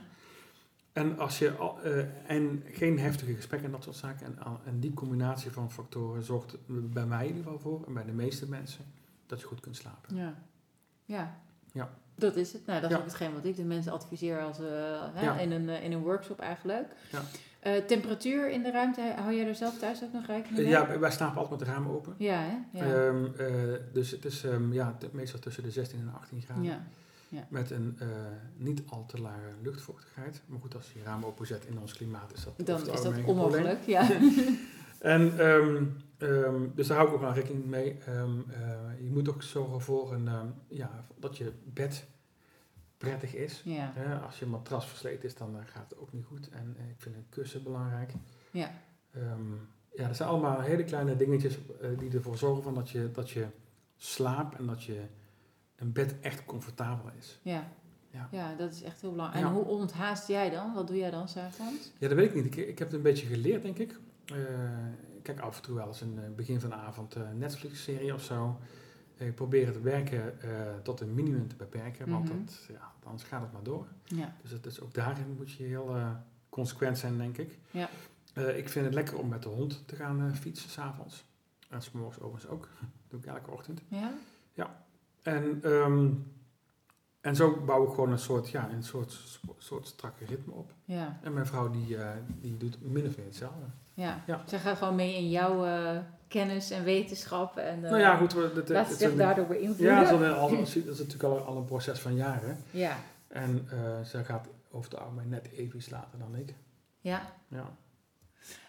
En, als je al, eh, en geen heftige gesprekken en dat soort zaken. En, al- en die combinatie van factoren zorgt bij mij in ieder geval voor, en bij de meeste mensen, dat je goed kunt slapen. Ja. Ja. Ja. Dat is het. Nou, dat is Ja. ook hetgeen wat ik de mensen adviseer als, eh, hè, Ja. in, een, in een workshop eigenlijk. Ja. Eh, temperatuur in de ruimte, hou jij er zelf thuis ook nog rekening Eh, mee? ja, wij slapen altijd met de ramen open. Ja, hè? Ja. Ehm, eh, dus het is ehm, ja, meestal tussen de 16 en 18 graden. ja. Met een eh, niet al te lage luchtvochtigheid. Maar goed, als je je ramen openzet in ons klimaat is dat Dan is dat probleem. onmogelijk. Ja. En ehm, dus daar hou ik ook wel rekening mee. Eh, je moet ook zorgen voor een, ja, dat je bed prettig is. ja. Hè, als je matras versleten is, dan eh, gaat het ook niet goed. En eh, ik vind een kussen belangrijk. Ja. Ehm, ja, dat zijn allemaal hele kleine dingetjes eh, die ervoor zorgen van dat, je, dat je slaapt en dat je een bed echt comfortabel is. Ja. Ja. ja, dat is echt heel belangrijk. Ja. En hoe onthaast jij dan? Wat doe jij dan s'avonds? Ja, dat weet ik niet. Ik, ik heb het een beetje geleerd, denk ik. Ik kijk af en toe wel eens een begin van de avond een Netflix-serie of zo. Ik probeer het werken eh, tot een minimum te beperken, want Mhm. dat, ja, anders gaat het maar door. Ja. Dus het is ook daarin moet je heel eh, consequent zijn, denk ik. Ja. Eh, ik vind het lekker om met de hond te gaan fietsen s'avonds. En s'morgens overigens ook. Dat doe ik elke ochtend. Ja? En, ehm, en zo bouw ik gewoon een soort, ja, een soort, soort strakke ritme op. Ja. En mijn vrouw die, eh, die doet min of meer hetzelfde. Ja. Ja. Zij gaat gewoon mee in jouw eh, kennis en wetenschap. En, eh, nou ja, goed. We, dat, Laat ze zich daardoor beïnvloeden. Ja, dat is, al- dat is natuurlijk al, al een proces van jaren. Ja. En eh zij gaat over het algemeen net even iets later dan ik. Ja. Ja.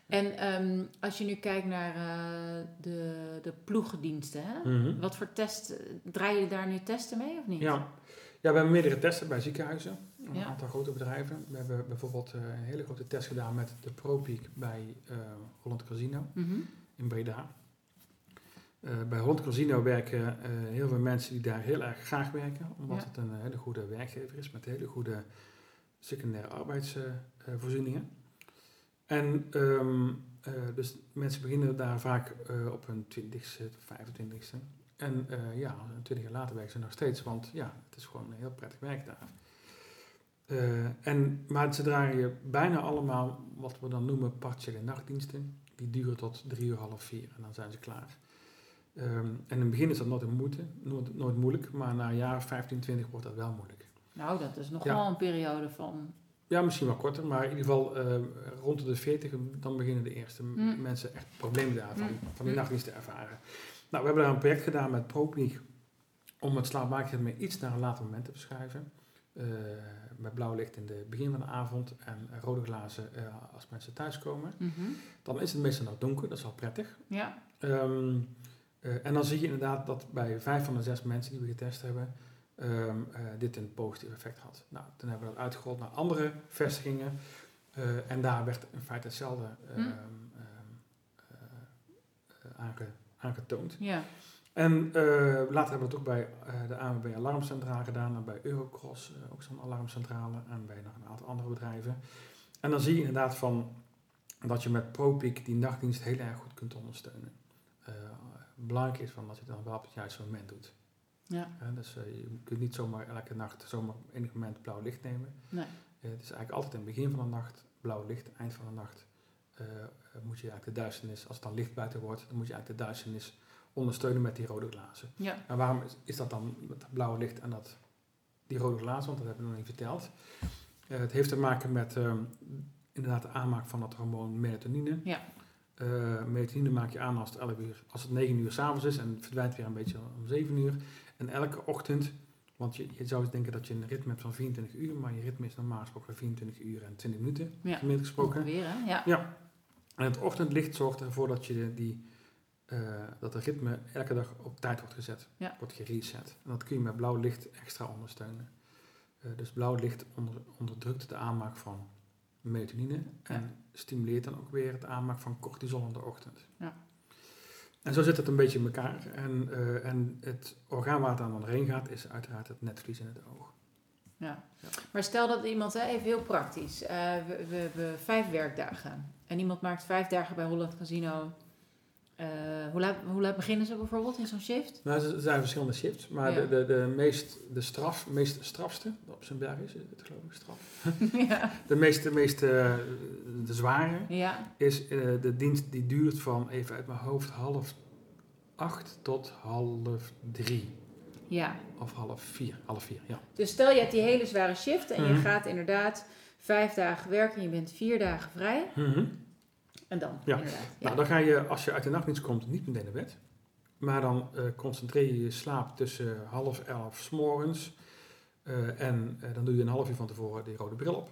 En ehm, als je nu kijkt naar eh, de, de ploegendiensten, hè? Mhm. wat voor test, draaien jullie daar nu testen mee of niet? Ja. Ja, we hebben meerdere testen bij ziekenhuizen. Een Ja. aantal grote bedrijven. We hebben bijvoorbeeld eh, een hele grote test gedaan met de ProPeak bij eh, Holland Casino Mhm. in Breda. Eh, bij Holland Casino werken heel veel mensen die daar heel erg graag werken, omdat Ja. het een hele goede werkgever is met hele goede secundaire arbeidsvoorzieningen. en ehm, eh, dus mensen beginnen daar vaak op hun 20ste, 25ste. En eh, ja, twintig jaar later werken ze nog steeds, want ja, het is gewoon een heel prettig werk daar. Eh, en, maar ze draaien bijna allemaal wat we dan noemen partiële nachtdiensten. Die duren tot drie uur, half vier en dan zijn ze klaar. Ehm, en in het begin is dat nooit, een moeite, nooit, nooit moeilijk, maar na een jaar 15, 20 wordt dat wel moeilijk. Nou, dat is nog Ja. wel een periode van. Ja, misschien wel korter, maar in ieder geval eh, rond de 40, dan beginnen de eerste Mm. mensen echt problemen daarvan, Mm. van die Mm. nachtdienst te ervaren. Nou, we hebben daar een project gedaan met ProClinic om het slaapwaakritme iets naar een later moment te verschuiven. Eh, met blauw licht in het begin van de avond en rode glazen eh, als mensen thuiskomen. Mhm. Dan is het meestal nog donker, dat is wel prettig. Ja. Ehm, eh, en dan zie je inderdaad dat bij vijf van de zes mensen die we getest hebben, ehm, eh, dit een positief effect had. Nou, toen hebben we dat uitgerold naar andere vestigingen. en daar werd in feite hetzelfde Hm. Aange- aangetoond. Ja. En eh, later hebben we het ook bij eh, de ANWB Alarmcentrale gedaan en bij Eurocross, eh, ook zo'n alarmcentrale, en bij nog een aantal andere bedrijven. En dan zie je inderdaad van dat je met ProPeak die nachtdienst heel erg goed kunt ondersteunen. Belangrijk is van dat je het dan wel op het juiste moment doet. Ja. Dus je kunt niet zomaar elke nacht zomaar op enig moment blauw licht nemen. Nee. Het is eigenlijk altijd in het begin van de nacht blauw licht, eind van de nacht eh, moet je eigenlijk de duisternis, als het dan licht buiten wordt, dan moet je eigenlijk de duisternis ondersteunen met die rode glazen. Ja. En waarom is, is dat dan met dat blauwe licht en dat, die rode glazen? Want dat hebben we nog niet verteld. Eh, het heeft te maken met ehm, inderdaad de aanmaak van het hormoon melatonine. Ja. Eh, melatonine maak je aan als het, 11 uur, als het 9 uur s'avonds is en het verdwijnt weer een beetje om 7 uur. En elke ochtend, want je, je zou eens denken dat je een ritme hebt van 24 uur, maar je ritme is normaal gesproken 24 uur en 20 minuten, Ja. gemiddeld gesproken. Hè? Ja. Ja. En het ochtendlicht zorgt ervoor dat, je die, eh, dat het ritme elke dag op tijd wordt gezet, Ja. wordt gereset. En dat kun je met blauw licht extra ondersteunen. Eh, dus blauw licht onder, onderdrukt de aanmaak van melatonine en stimuleert dan ook weer het aanmaak van cortisol in de ochtend. Ja. En zo zit het een beetje in elkaar. En, eh, en het orgaan waar het aan doorheen gaat is uiteraard het netvlies in het oog. Ja. Maar stel dat iemand, hè, even heel praktisch, eh, we, we hebben vijf werkdagen en iemand maakt vijf dagen bij Holland Casino. Eh, hoe, laat, hoe laat beginnen ze bijvoorbeeld in zo'n shift? Nou, er zijn verschillende shifts, maar Ja. de, de, de, meest, de straf, meest strafste, op zijn berg is het geloof ik straf, ja. de meest, de, meest eh, de zware Ja. is de dienst die duurt van, even uit mijn hoofd, half acht tot half drie. Ja. Of half vier, half vier, ja. Dus stel je hebt die hele zware shift en je Mhm. gaat inderdaad vijf dagen werken en je bent vier dagen vrij. Mhm. En dan, Ja. Ja. Nou, dan ga je, als je uit de nachtdienst komt, niet meteen naar bed. Maar dan eh, concentreer je je slaap tussen half elf s morgens. eh, en eh, dan doe je een half uur van tevoren die rode bril op.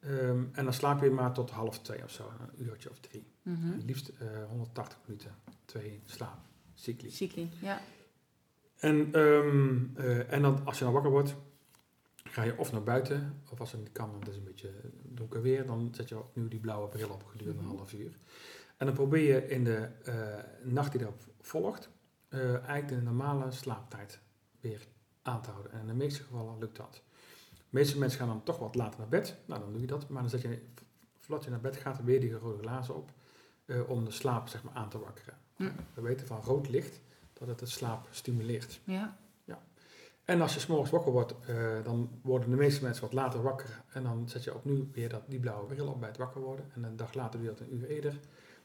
Ehm, en dan slaap je maar tot half twee of zo, een uurtje of drie. Het liefst eh, 180 minuten, twee slaapcycli. Cycli, ja. En, ehm, eh, en dan, als je dan wakker wordt, ga je of naar buiten, of als het niet kan, want het is een beetje donker weer, dan zet je opnieuw die blauwe bril op gedurende Mhm. een half uur. En dan probeer je in de eh, nacht die erop volgt, eh, eigenlijk de normale slaaptijd weer aan te houden. En in de meeste gevallen lukt dat. De meeste mensen gaan dan toch wat later naar bed. Nou, dan doe je dat. Maar dan zet je, voordat je naar bed gaat, weer die rode glazen op. om de slaap zeg maar, aan te wakkeren. We weten van rood licht dat het de slaap stimuleert. Ja. En als je s'morgens wakker wordt, eh, dan worden de meeste mensen wat later wakker. En dan zet je opnieuw weer dat, die blauwe bril op bij het wakker worden. En een dag later doe je dat een uur eerder.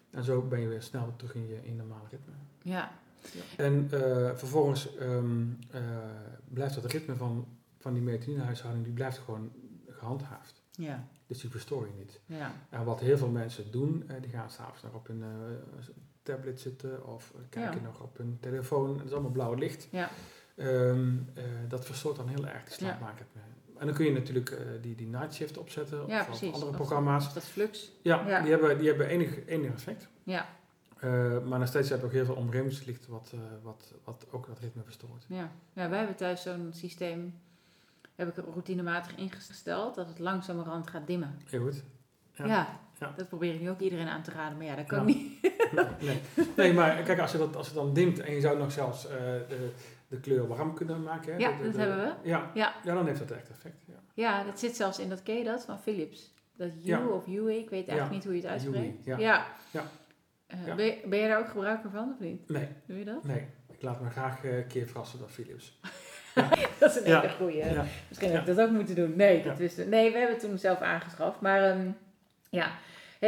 En zo ben je weer snel terug in je, in normale ritme. Ja. En eh, vervolgens ehm, eh, blijft dat ritme van, van die melatoninehuishouding, die blijft gewoon gehandhaafd. Ja. Dus die verstoor je niet. Ja. En wat heel veel mensen doen, die gaan s'avonds nog op hun eh, tablet zitten of kijken Ja. nog op hun telefoon. Het is allemaal blauw licht. Ja. Ehm, eh, dat verstoort dan heel erg de slaapmakerritme. En dan kun je natuurlijk eh, die, die night shift opzetten Ja, of, precies. andere programma's. Of dat flux. Ja, Ja. Die, hebben, die hebben enig, enig effect. Ja, Eh, maar nog steeds heb je ook heel veel omgevingslicht wat, eh, wat, wat ook dat ritme verstoort. ja. ja, wij hebben thuis zo'n systeem, heb ik routinematig ingesteld, dat het langzamerhand gaat dimmen. Heel goed. Ja, Ja. Ja. dat probeer ik nu ook iedereen aan te raden, maar ja, dat kan Ja. niet. Nee. nee, maar kijk, als, je dat, als het dan dimt en je zou nog zelfs eh, de, de kleur warm kunnen maken. Hè, Ja, de- de- dat hebben we. Ja, Ja. ja, dan heeft dat echt effect. Ja. Ja, dat zit zelfs in dat, ken je dat, van Philips? Dat U Ja. of UE, ik weet eigenlijk niet hoe je het uitspreekt. Yui, ja. Eh, Ja. Ben, je, ben je daar ook gebruiker van of niet? Nee, Doe je dat? nee. Ik laat me graag eh, een keer verrassen door Philips. Dat is een hele goeie. Misschien had ik dat ook moeten doen. Nee, dat wisten Nee, we hebben het toen zelf aangeschaft. Maar ehm, ja.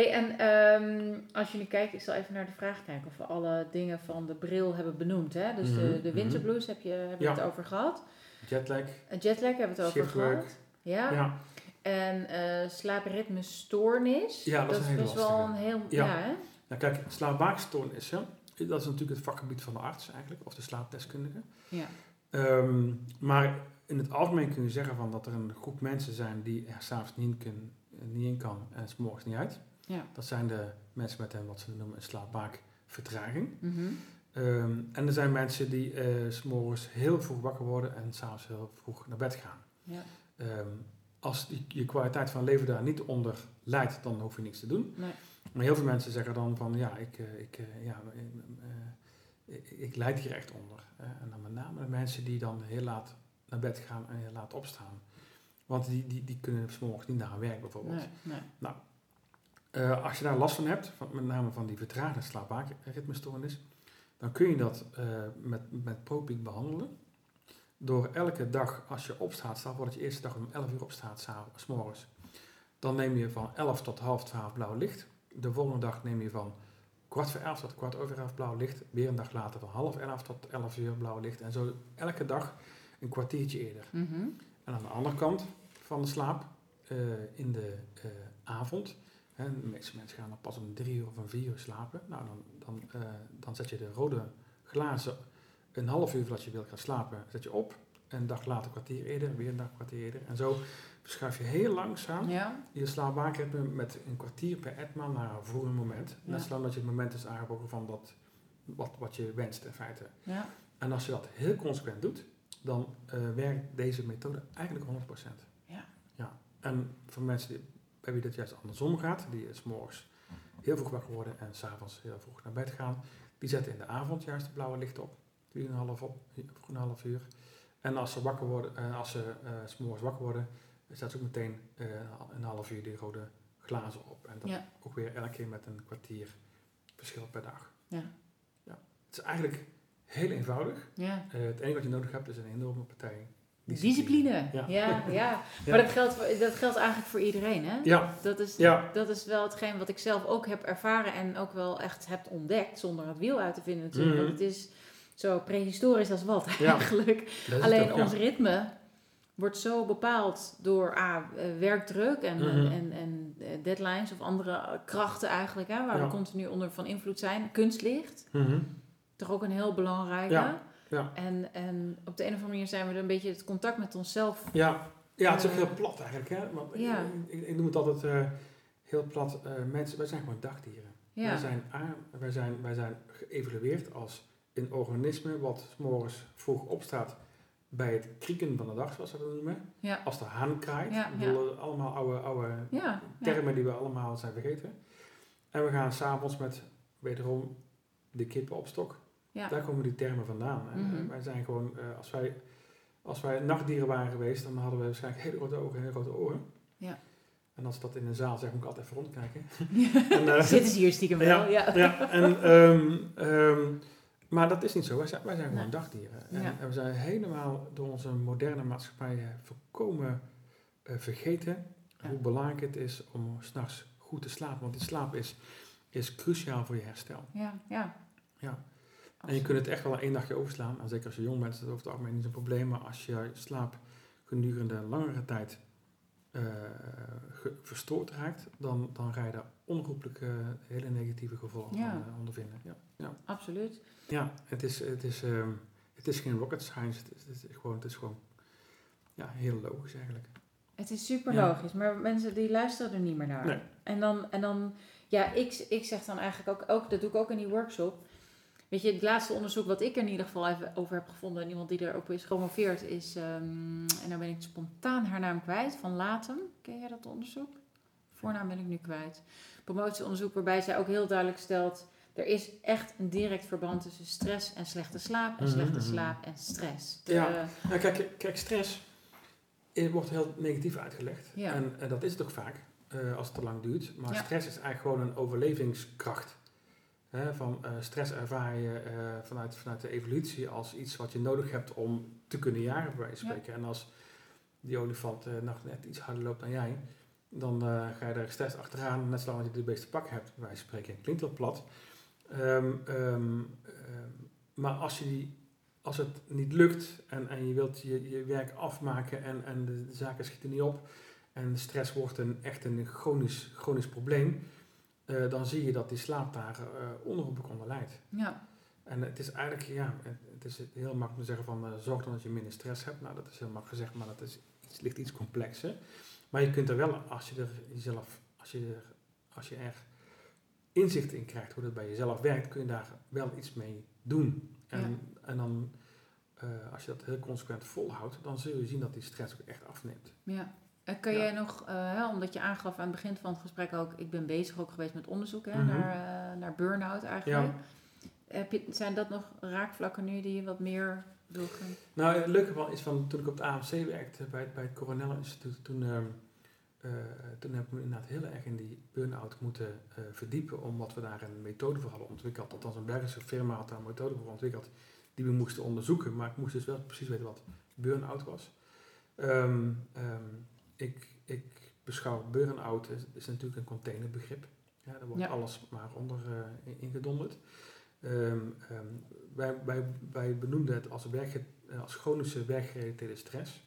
Hey, en ehm, als je nu kijkt, ik zal even naar de vraag kijken of we alle dingen van de bril hebben benoemd. Hè? Dus de, Mhm, de winterblues heb je, hebben we Ja. het over gehad. Jetlag. Jetlag hebben we het over Shiftwork. gehad. Ja. Ja. En eh slaapritmestoornis. Ja, dat is een hele best wel een heel... Ja. Ja, hè? Nou kijk, slaapwaakstoornissen, dat is natuurlijk het vakgebied van de arts eigenlijk, of de slaapdeskundige. Ja. Ehm, maar in het algemeen kun je zeggen van dat er een groep mensen zijn die er s'avonds niet, in kun- niet in kan en s'morgens niet uit. Ja. Dat zijn de mensen met een, wat ze noemen een slaapwaakvertraging. Mhm. Ehm, en er zijn mensen die s s'morgens heel vroeg wakker worden en s'avonds heel vroeg naar bed gaan. ja. Ehm, als die, je kwaliteit van leven daar niet onder leidt, dan hoef je niks te doen. Nee. Maar heel veel mensen zeggen dan van ja, ik, eh, ik, eh, ja, ik, ik leid hier echt onder. En dan met name de mensen die dan heel laat naar bed gaan en heel laat opstaan. Want die, die, die kunnen s'morgens niet naar hun werk bijvoorbeeld. Nee, nee. Eh, als je daar last van hebt, van, met name van die vertraagde slaapwaakritmestoornis, dan kun je dat eh, met, met Propiek behandelen. Door elke dag als je opstaat, stel voor dat je eerste dag om 11 uur opstaat, s'avonds, 's morgens. Dan neem je van 11 tot half 12 blauw licht. De volgende dag neem je van kwart voor 11 tot kwart over 11 blauw licht. Weer een dag later van half 11 tot 11 uur blauw licht. En zo elke dag een kwartiertje eerder. Mhm. En aan de andere kant van de slaap, eh, in de avond, hè, de meeste mensen gaan dan pas om drie uur of om vier uur slapen. Nou, dan, dan, eh, dan zet je de rode glazen een half uur voordat je wilt gaan slapen, zet je op. En een dag later, een kwartier eerder, weer een dag, een kwartier eerder. En zo verschuif je heel langzaam Ja. je slaapwaakritme met een kwartier per etmaal naar een vroeger moment. Net zolang dat je het moment is aangebroken van dat, wat, wat je wenst in feite. Ja. En als je dat heel consequent doet, dan eh, werkt deze methode eigenlijk 100%. Ja. ja. En voor mensen die, bij wie dat juist andersom gaat, die s morgens heel vroeg wakker worden en s'avonds heel vroeg naar bed gaan, die zetten in de avond juist het blauwe licht op, 3,5 op, vroeg een half uur. En als ze wakker worden, eh, als ze eh, s morgens wakker worden, zetten ze ook meteen eh, een half uur die rode glazen op. En dat Ja. ook weer elke keer met een kwartier verschil per dag. Ja. ja. Het is eigenlijk heel eenvoudig. Ja. Het enige wat je nodig hebt is een enorme partij. Discipline. Ja. Ja. Maar dat geldt, dat geldt eigenlijk voor iedereen, hè? Ja, Dat is, ja, dat is wel hetgeen wat ik zelf ook heb ervaren en ook wel echt heb ontdekt, zonder het wiel uit te vinden natuurlijk. Mhm. Want het is zo prehistorisch als wat eigenlijk. Alleen ook, ons ritme wordt zo bepaald door A, eh, werkdruk en, Mhm. en, en eh, deadlines of andere krachten eigenlijk, hè, waar we continu onder van invloed zijn. Kunstlicht, Mhm. toch ook een heel belangrijke. Ja, ja. En, en op de een of andere manier zijn we er een beetje het contact met onszelf. Ja, ja, het is ook Eh, heel plat eigenlijk. Hè? Want ik- ja. ik, ik, noem het altijd eh, heel plat. eh, mensen, wij zijn gewoon dagdieren. Wij, Ja, zijn, aan- wij, zijn, wij zijn geëvalueerd als een organisme wat 's morgens vroeg opstaat bij het krieken van de dag, zoals ze dat noemen. ja, Als de haan kraait. Ja, allemaal oude, oude termen die we allemaal zijn vergeten. En we gaan s'avonds met wederom de kippen op stok. Ja. Daar komen die termen vandaan. En, Mhm. wij zijn gewoon, eh, als, wij, als wij nachtdieren waren geweest, dan hadden we waarschijnlijk hele grote ogen en hele grote oren. Ja. En als dat in een zaal zeg, moet ik altijd even rondkijken. en, eh, Zitten ze hier stiekem wel? Ja. ja, en, ehm, ehm, maar dat is niet zo. Wij zijn, wij zijn gewoon dagdieren. En, Ja. en we zijn helemaal door onze moderne maatschappij volkomen eh, vergeten Ja. hoe belangrijk het is om s'nachts goed te slapen. Want die slaap is, is cruciaal voor je herstel. Ja, ja. Ja. En je kunt het echt wel één dagje overslaan. En zeker als je jong bent is dat over het algemeen niet zo'n probleem. Maar als je slaap gedurende langere tijd eh, verstoord raakt, dan, dan ga je daar onroepelijk hele negatieve gevolgen Ja. van eh, ondervinden. Ja, ja. Absoluut. ja het, is, het, is, ehm, het is geen rocket science. Het is, het is gewoon, het is gewoon ja, heel logisch eigenlijk. Het is super Ja. logisch, maar mensen die luisteren er niet meer naar. Nee. En dan, en dan ja, ik, ik zeg dan eigenlijk ook, ook, dat doe ik ook in die workshop. Weet je, het laatste onderzoek wat ik er in ieder geval even over heb gevonden, en iemand die erop is gepromoveerd, is, ehm, en dan ben ik spontaan haar naam kwijt, van Latem. Ken jij dat onderzoek? Voornaam ben ik nu kwijt. Promotieonderzoek waarbij zij ook heel duidelijk stelt, er is echt een direct verband tussen stress en slechte slaap, en Mhm, slechte mhm. slaap en stress. De- Ja. Nou, kijk, kijk, stress eh, wordt heel negatief uitgelegd. Ja. En, en dat is het ook vaak, eh, als het te lang duurt. Maar Ja. stress is eigenlijk gewoon een overlevingskracht. Hè, van eh, stress ervaar je eh, vanuit, vanuit de evolutie als iets wat je nodig hebt om te kunnen jagen, bij wijze van Ja. spreken. En als die olifant eh, nog net iets harder loopt dan jij, dan ga je er stress achteraan, net zolang je de beste pak hebt, bij wijze van spreken. Klinkt wel plat. Ehm, ehm, ehm, maar als, je die, als het niet lukt en, en je wilt je, je werk afmaken en, en de, de zaken schieten niet op en de stress wordt een, echt een chronisch, chronisch probleem, eh, dan zie je dat die slaap daar eh onherroepelijk onder leidt. ja, En het is eigenlijk, ja, het, is heel makkelijk te zeggen van eh, zorg dan dat je minder stress hebt. Nou, dat is heel makkelijk gezegd, maar dat is iets, ligt iets complexer. Maar je kunt er wel, als je er jezelf, als je er, als je er inzicht in krijgt hoe dat bij jezelf werkt, kun je daar wel iets mee doen. En, en dan, als je dat heel consequent volhoudt, dan zul je zien dat die stress ook echt afneemt. Ja. En kan Ja. jij nog, eh, omdat je aangaf aan het begin van het gesprek ook, ik ben bezig ook geweest met onderzoek hè, Mhm. naar, eh, naar burn-out eigenlijk. Heb je, zijn dat nog raakvlakken nu die je wat meer wil gaan? Nou, het leuke wel is van toen ik op het AMC werkte bij, het- bij het Coronel Instituut, toen, eh, toen heb ik me inderdaad heel erg in die burn-out moeten eh, verdiepen, omdat we daar een methode voor hadden ontwikkeld. Althans, een Belgische firma had daar een methode voor ontwikkeld die we moesten onderzoeken, maar ik moest dus wel precies weten wat burn-out was. Ehm, ik, ik beschouw burn-out is, is natuurlijk een containerbegrip. Ja, daar wordt Ja. alles maar onder eh, in- ingedonderd. Ehm, ehm, wij, wij, wij benoemden het als, werkge- eh, als chronische werkgerelateerde stress.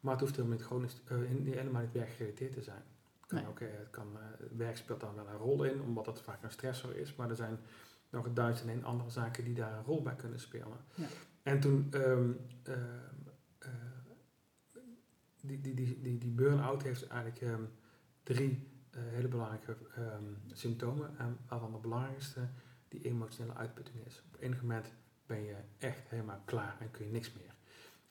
Maar het hoeft helemaal niet, chronisch, eh, helemaal niet werkgerelateerd te zijn. Kan Nee. ook, eh, het kan, eh, werk speelt daar wel een rol in, omdat het vaak een stressor is. Maar er zijn nog duizend en andere zaken die daar een rol bij kunnen spelen. Ja. En toen, ehm, eh, die, die, die, die, die burn-out heeft eigenlijk ehm, drie eh, hele belangrijke ehm, symptomen. En waarvan de belangrijkste die emotionele uitputting is. Op enig moment ben je echt helemaal klaar en kun je niks meer.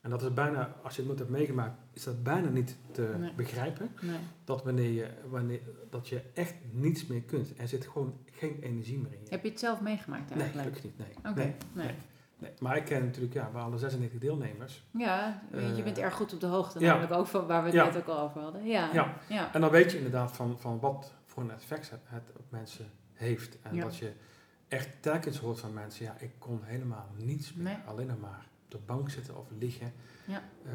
En dat is bijna, als je het nooit hebt meegemaakt, is dat bijna niet te Nee. begrijpen. Nee. Dat wanneer je, wanneer, dat je echt niets meer kunt. Er zit gewoon geen energie meer in je. Heb je het zelf meegemaakt nee, eigenlijk? gelukkig niet. Nee. Nee, nee. Nee. Maar ik ken natuurlijk, ja, we hadden 96 deelnemers. Ja, je Eh, bent erg goed op de hoogte ja. namelijk ook van waar we het Ja. net ook al over hadden. Ja, Ja. ja. En dan weet je inderdaad van, van wat voor een effect het, het op mensen heeft. En dat je echt telkens hoort van mensen, ja, ik kon helemaal niets meer. Nee. Alleen nog maar op de bank zitten of liggen. Ja. Eh,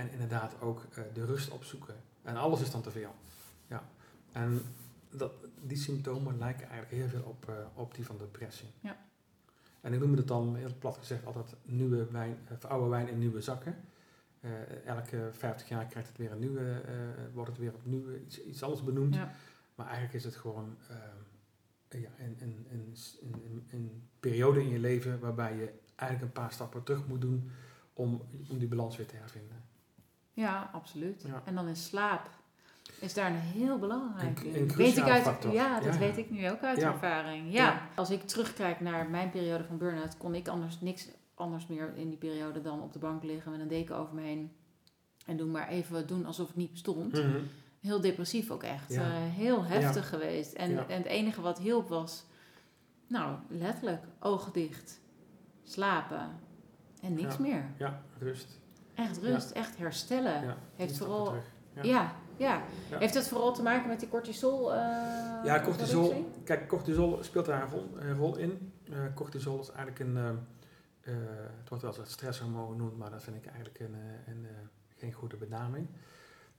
en inderdaad ook eh, de rust opzoeken. En alles is dan te veel. Ja. En dat, die symptomen lijken eigenlijk heel veel op, op die van depressie. Ja. En ik noem het dan heel plat gezegd altijd nieuwe wijn, of oude wijn in nieuwe zakken. Eh, elke 50 jaar krijgt het weer een nieuwe, eh, wordt het weer opnieuw iets, iets anders benoemd. Ja. Maar eigenlijk is het gewoon ehm, ja, een, een, een, een, een, een periode in je leven waarbij je eigenlijk een paar stappen terug moet doen om, om die balans weer te hervinden. Ja, absoluut. Ja. En dan is slaap. Is daar een heel belangrijk Een- weet ik uit, factor. Ja, dat Ja. weet ik nu ook uit ervaring. Ja. Als ik terugkijk naar mijn periode van burn-out, kon ik anders niks anders meer in die periode dan op de bank liggen met een deken over me heen. En doen maar even doen alsof het niet bestond. Heel depressief ook echt. Eh, heel heftig geweest. En, en het enige wat hielp was, nou, letterlijk, ogen dicht, slapen en niks meer. Ja, rust. Echt rust, echt herstellen. Heeft vooral-. Ja. Ja. Heeft het vooral te maken met die cortisol? eh, Ja, cortisol. productie? Kijk, cortisol speelt daar een rol, een rol in. Eh, cortisol is eigenlijk een. eh, eh, het wordt wel eens het stresshormoon genoemd, maar dat vind ik eigenlijk een, een, geen goede benaming.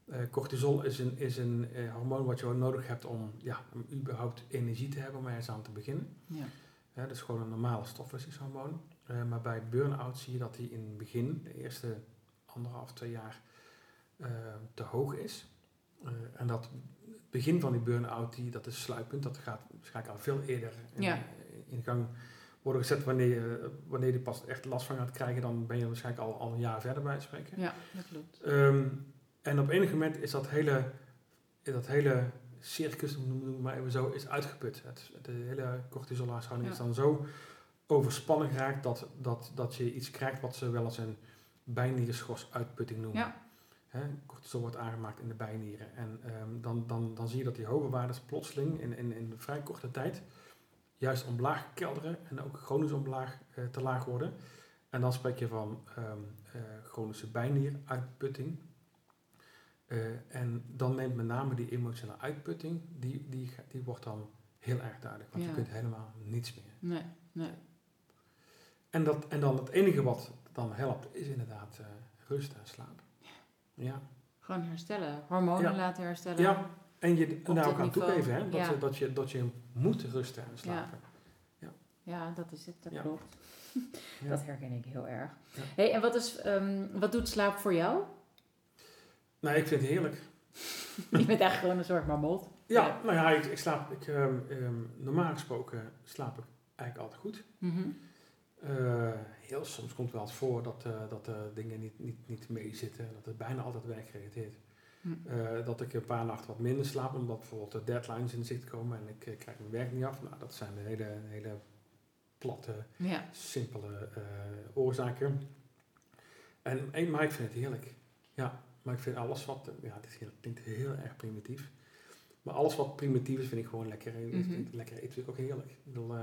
Eh, cortisol is een, is een eh, hormoon wat je nodig hebt om, ja, om überhaupt energie te hebben om ergens aan te beginnen. Ja. Dat is gewoon een normale stofwisselingshormoon. Eh, maar bij burn-out zie je dat die in het begin, de eerste anderhalf, twee jaar, te hoog is. Eh, en dat het begin van die burn-out, die, dat is sluipend, dat gaat waarschijnlijk al veel eerder in, Ja. in gang worden gezet. Wanneer je, wanneer je pas echt last van gaat krijgen, dan ben je waarschijnlijk al, al een jaar verder bij het spreken. ja, dat klopt. Ehm, En op enig moment is dat hele, dat hele circus, noem het maar even zo, is uitgeput. Het, de hele cortisolhuishouding Ja. is dan zo overspannen geraakt dat, dat, dat je iets krijgt wat ze wel als een bijnierschorsuitputting noemen. Ja. Hè, cortisol wordt aangemaakt in de bijnieren. En ehm, dan, dan, dan zie je dat die hoge waardes plotseling in, in, in vrij korte tijd juist omlaag kelderen en ook chronisch omlaag eh, te laag worden. En dan spreek je van ehm, eh, chronische bijnieruitputting. Eh, en dan neemt met name die emotionele uitputting, die, die, die wordt dan heel erg duidelijk. Want Ja. je kunt helemaal niets meer. Nee, nee. En, dat, en dan het enige wat dan helpt, is inderdaad rust en slaap. Ja. Gewoon herstellen. Hormonen Ja. laten herstellen. Ja, en je ook aan niveau, toegeven, hè? Dat, ja. je, dat, je, dat je moet rusten en slapen. Ja, dat is het. Dat Ja. klopt. Ja. Dat herken ik heel erg. Ja. Hey, en wat, is, ehm, wat doet slaap voor jou? Nou, ik vind het heerlijk. Je bent eigenlijk gewoon een soort marmot. Ja, Ja. nou ja, ik, ik slaap, ik, ehm, ehm, normaal gesproken slaap ik eigenlijk altijd goed. Mhm. Eh, heel soms komt wel eens voor dat, eh, dat eh, dingen niet, niet, niet meezitten. Dat het bijna altijd werkgerelateerd. Hm. Eh dat ik een paar nachten wat minder slaap, omdat bijvoorbeeld de deadlines in zicht komen en ik krijg mijn werk niet af. Nou, dat zijn de hele, hele platte, Ja. simpele oorzaken. En, en, maar ik vind het heerlijk. Ja, maar ik vind alles wat, ja, dit heel- klinkt heel erg primitief. Maar alles wat primitief is, vind ik gewoon lekker. Mhm. Lekker eten vind ik ook heerlijk. Ik bedoel,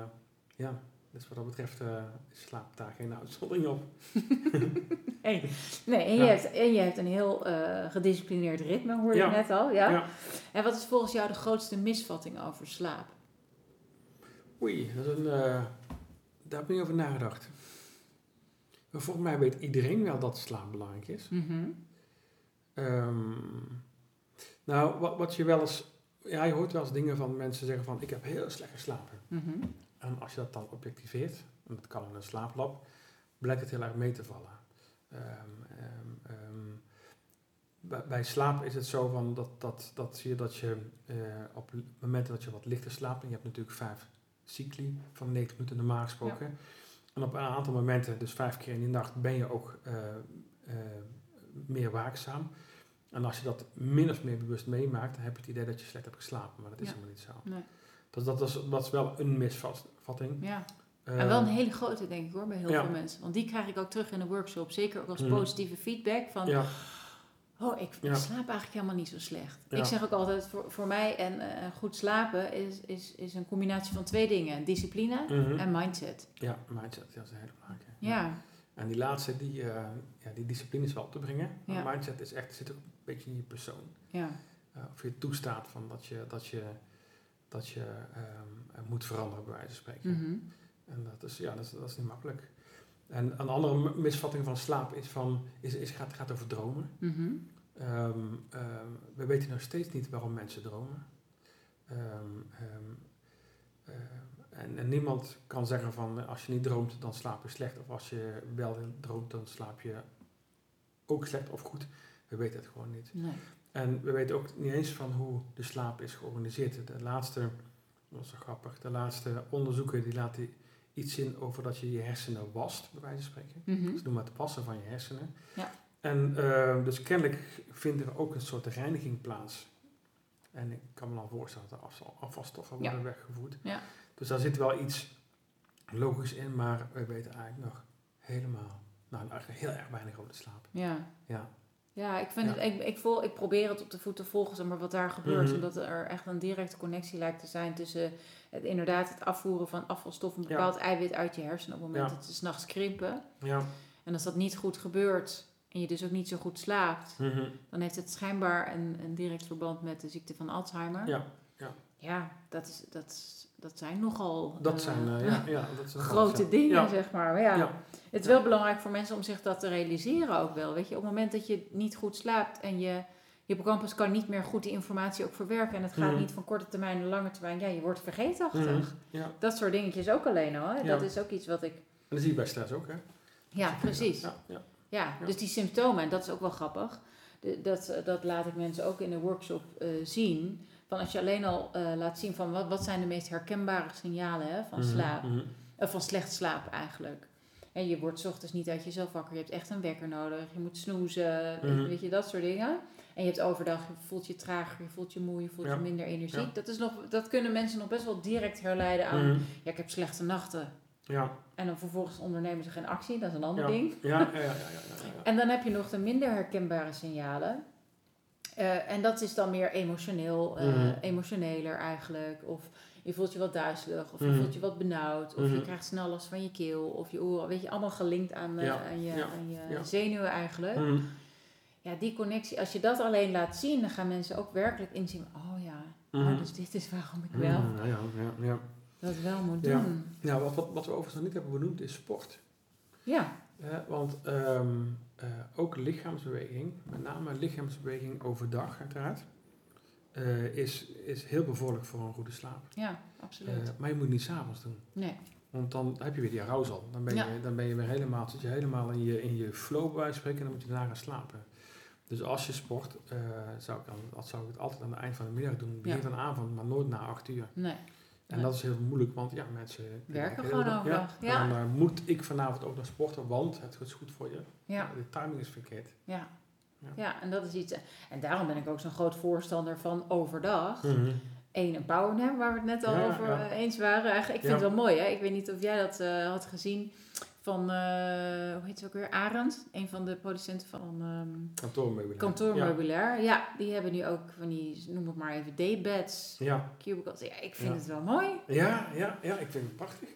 ja, dus wat dat betreft eh slaapt daar geen uitzondering op. Hey. Nee, en, Ja. je hebt, en je hebt een heel eh, gedisciplineerd ritme, hoorde je Ja. net al. Ja? Ja. En wat is volgens jou de grootste misvatting over slaap? Oei, dat is een, eh, daar heb ik niet over nagedacht. Maar volgens mij weet iedereen wel dat slaap belangrijk is. Mhm. Ehm, nou, wat, wat je wel eens... Ja, je hoort wel eens dingen van mensen zeggen van... Ik heb heel slecht geslapen. Mhm. En als je dat dan objectiveert, en dat kan in een slaaplab, blijkt het heel erg mee te vallen. Ehm, ehm, ehm, bij, bij slaap is het zo van dat, dat, dat zie je dat je eh, op momenten dat je wat lichter slaapt, en je hebt natuurlijk vijf cycli van 90 minuten normaal gesproken. En op een aantal momenten, dus vijf keer in die nacht, ben je ook eh, eh, meer waakzaam. En als je dat min of meer bewust meemaakt, dan heb je het idee dat je slecht hebt geslapen. Maar dat is Ja. helemaal niet zo. Nee. Dus dat is, dat is wel een misvatting. Ja. Eh, En wel een hele grote, denk ik hoor, bij heel ja. veel mensen. Want die krijg ik ook terug in de workshop. Zeker ook als Mhm. positieve feedback. Van, Ja, oh, ik Ja. slaap eigenlijk helemaal niet zo slecht. Ik zeg ook altijd, voor, voor mij en eh, goed slapen is, is, is een combinatie van twee dingen. Discipline mhm. en mindset. ja mindset, dat is een hele belangrijke. Ja, En die laatste, die, eh, ja, die discipline is wel op te brengen. Maar mindset is echt, zit ook een beetje in je persoon. ja. Eh, of je toestaat van dat je, dat je, dat je ehm, eh, moet veranderen, bij wijze van spreken. Mhm. En dat is, ja, dat is, dat is niet makkelijk. En een andere misvatting van slaap is, van, is, is gaat, gaat over dromen. Mhm. Ehm, ehm, we weten nog steeds niet waarom mensen dromen. En, en niemand kan zeggen van als je niet droomt, dan slaap je slecht. Of als je wel droomt, dan slaap je ook slecht of goed. We weten het gewoon niet. Nee. En we weten ook niet eens van hoe de slaap is georganiseerd. De laatste, dat wel grappig, de laatste onderzoeken die laten iets zien over dat je je hersenen wast, bij wijze van spreken. Mhm. Ze noemen het wassen van je hersenen. Ja. En eh, dus kennelijk vindt er ook een soort reiniging plaats. En ik kan me dan voorstellen dat er afval- afvalstoffen Ja. worden weggevoerd. Ja. Dus daar zit wel iets logisch in, maar we weten eigenlijk nog helemaal, nou eigenlijk heel erg weinig over de slaap. Ja. Ja, Ja, ik, vind Ja. Het, ik, ik, vol, ik probeer het op de voet te volgen, maar wat daar gebeurt. Mhm. Omdat er echt een directe connectie lijkt te zijn tussen het, inderdaad het afvoeren van afvalstoffen, een Ja. bepaald eiwit uit je hersenen op het moment Ja. dat ze s'nachts krimpen. ja. En als dat niet goed gebeurt en je dus ook niet zo goed slaapt, Mhm. dan heeft het schijnbaar een, een direct verband met de ziekte van Alzheimer. ja. Ja, dat, is, dat, is- dat zijn nogal Dat eh, zijn, eh, ja, ja, dat zijn grote ja. dingen, zeg maar. Maar ja, Ja. het is wel belangrijk voor mensen om zich dat te realiseren ook wel. Weet je, op het moment dat je niet goed slaapt en je hippocampus kan niet meer goed die informatie ook verwerken. En het gaat Mhm. niet van korte termijn naar lange termijn. Ja, je wordt vergeetachtig. Ja, Dat soort dingetjes ook alleen al. Hè? Dat is ook iets wat ik... en dat zie je bij stress ook, hè? Ja, precies. Ja, dus die symptomen, en dat is ook wel grappig. De- dat, dat laat ik mensen ook in de workshop eh, zien. Van als je alleen al eh, laat zien van wat, wat zijn de meest herkenbare signalen hè, van Mhm, slaap. Eh, van slecht slaap eigenlijk. hè, je wordt 's ochtends niet uit jezelf wakker. Je hebt echt een wekker nodig. Je moet snoezen, Mhm. weet je, dat soort dingen. En je hebt overdag, je voelt je trager, je voelt je moe, je voelt Ja. je minder energiek. Ja. Dat, is nog, dat kunnen mensen nog best wel direct herleiden aan, Mhm. ja, ik heb slechte nachten. Ja, En dan vervolgens ondernemen ze geen actie, dat is een ander ja. ding. Ja, ja, ja, ja. En dan heb je nog de minder herkenbare signalen. Eh, en dat is dan meer emotioneel, eh, Mhm. emotioneler eigenlijk. Of je voelt je wat duizelig, of je Mhm. voelt je wat benauwd, of je Mhm. krijgt snel last van je keel of je oren. Weet je, allemaal gelinkt aan, eh, Ja, aan je, ja, aan je ja. zenuwen eigenlijk. Ja, die connectie, als je dat alleen laat zien, dan gaan mensen ook werkelijk inzien. Oh ja, oh, dus dit is waarom ik wel Ja, ja, ja, ja. dat wel moet Ja. doen. Nou, wat, wat, wat we overigens nog niet hebben benoemd is sport. Ja, want ehm, eh, ook lichaamsbeweging, met name lichaamsbeweging overdag uiteraard, eh, is, is heel bevorderlijk voor een goede slaap. ja, absoluut. Eh, maar je moet het niet s'avonds doen. nee, Want dan heb je weer die arousal. Dan ben je, Ja. dan ben je weer helemaal, zit je helemaal in je, in je flow bij spreken en dan moet je daarna gaan slapen. Dus als je sport, zou, ik dan, zou ik het altijd aan het eind van de middag doen. Begin Ja. van de avond, maar nooit na acht uur. nee. En Nee. dat is heel moeilijk, want ja, mensen Werken gewoon dag- overdag, Ja. ja. En dan moet ik vanavond ook nog sporten, want het is goed voor je. Ja. De timing is verkeerd. Ja. Ja. Ja. en dat is iets. En daarom ben ik ook zo'n groot voorstander van overdag. Mhm. Eén, een powernap, waar we het net al over eh, eens waren. Eigenlijk, ik vind het wel mooi, hè? Ik weet niet of jij dat eh, had gezien van, eh, hoe heet ze ook weer? Arend, een van de producenten van ehm Kantoormeubilair. kantoormeubilair. Ja. die hebben nu ook van die, noem het maar even, daybeds, Ja. cubicles. Ja, ik vind Ja. het wel mooi. Ja, ja, ja, ik vind het prachtig.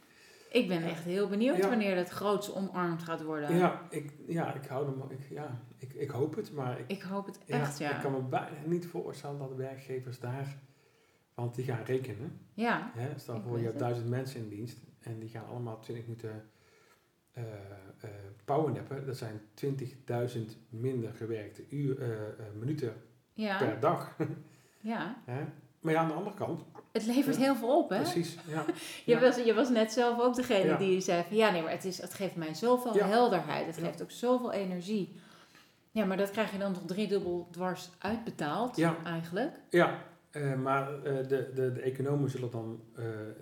Ik ben echt heel benieuwd wanneer dat groots omarmd gaat worden. Ja, ik, ja, ik hou er, ik, ja, ik, ik hoop het, maar ik, Ik hoop het echt, ja. Ik kan me bijna niet voorstellen dat de werkgevers daar, want die gaan rekenen. Ja, Hè? Stel voor je hebt duizend mensen in dienst en die gaan allemaal 20 minuten eh eh powernappen. Dat zijn 20.000 minder gewerkte uur, eh, minuten ja, per dag. ja. hè? Maar ja, aan de andere kant, Het levert heel veel op, hè? precies. Ja. Je, Ja. was, je was net zelf ook degene die zei van ja, nee, maar het, is, het geeft mij zoveel helderheid. Het geeft ook zoveel energie. Ja, maar dat krijg je dan nog driedubbel dwars uitbetaald, eigenlijk. Ja, eh, maar de, de, de economen zullen dan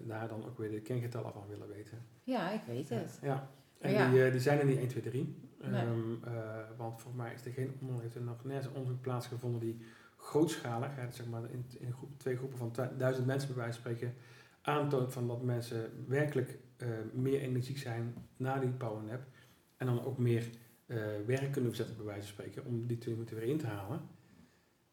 daar dan ook weer de kengetallen van willen weten. Ja, ik weet het. Ja, en Ja. Die, eh, die zijn er niet 1, 2, 3. Nee. Ehm, eh, want volgens mij is er geen onder, heeft er nog nergens een onderzoek plaatsgevonden die grootschalig, hè, zeg maar in, in groep, twee groepen van duizend mensen bij wijze van spreken, aantoont van dat mensen werkelijk eh, meer energiek zijn na die powernap. En dan ook meer eh, werk kunnen verzetten bij wijze van spreken om die twee minuten weer in te halen.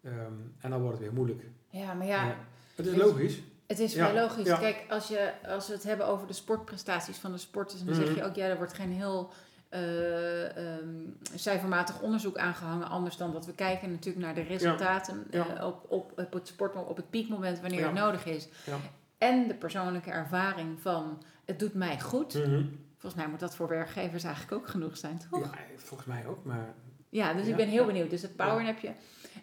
Ehm, en dan wordt het weer moeilijk. Ja, maar ja, Ja. Het is logisch. Het is Ja, vrij logisch. ja. Kijk, als, je, als we het hebben over de sportprestaties van de sporters, dan zeg Mhm. je ook, ja, er wordt geen heel eh, ehm, cijfermatig onderzoek aangehangen. Anders dan dat we kijken natuurlijk naar de resultaten Ja. eh, op, op, op het sport, op het piekmoment wanneer het nodig is. En de persoonlijke ervaring van het doet mij goed. Mhm. Volgens mij moet dat voor werkgevers eigenlijk ook genoeg zijn, toch? Ja, volgens mij ook, maar... Ja, dus ik ben heel benieuwd. Dus het powernapje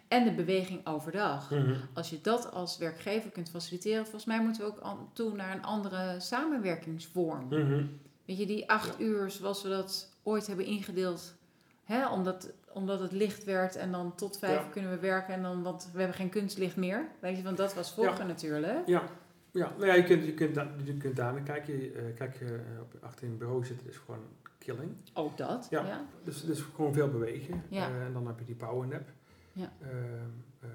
en de beweging overdag. Mhm. Als je dat als werkgever kunt faciliteren, volgens mij moeten we ook toe naar een andere samenwerkingsvorm. Mhm. Weet je, die acht uur zoals we dat ooit hebben ingedeeld, hè, omdat, omdat het licht werd en dan tot vijf Ja. kunnen we werken en dan, want we hebben geen kunstlicht meer. Weet je, want dat was vroeger natuurlijk. Ja, ja. Nou ja je, kunt, je, kunt je kunt daar naar kijken. Je, kijk, je op, achter in het bureau zitten is gewoon killing. Ook dat, Ja. Dus, dus gewoon veel bewegen. Ja. Eh, en dan heb je die power nap. Ja. Ehm, ehm,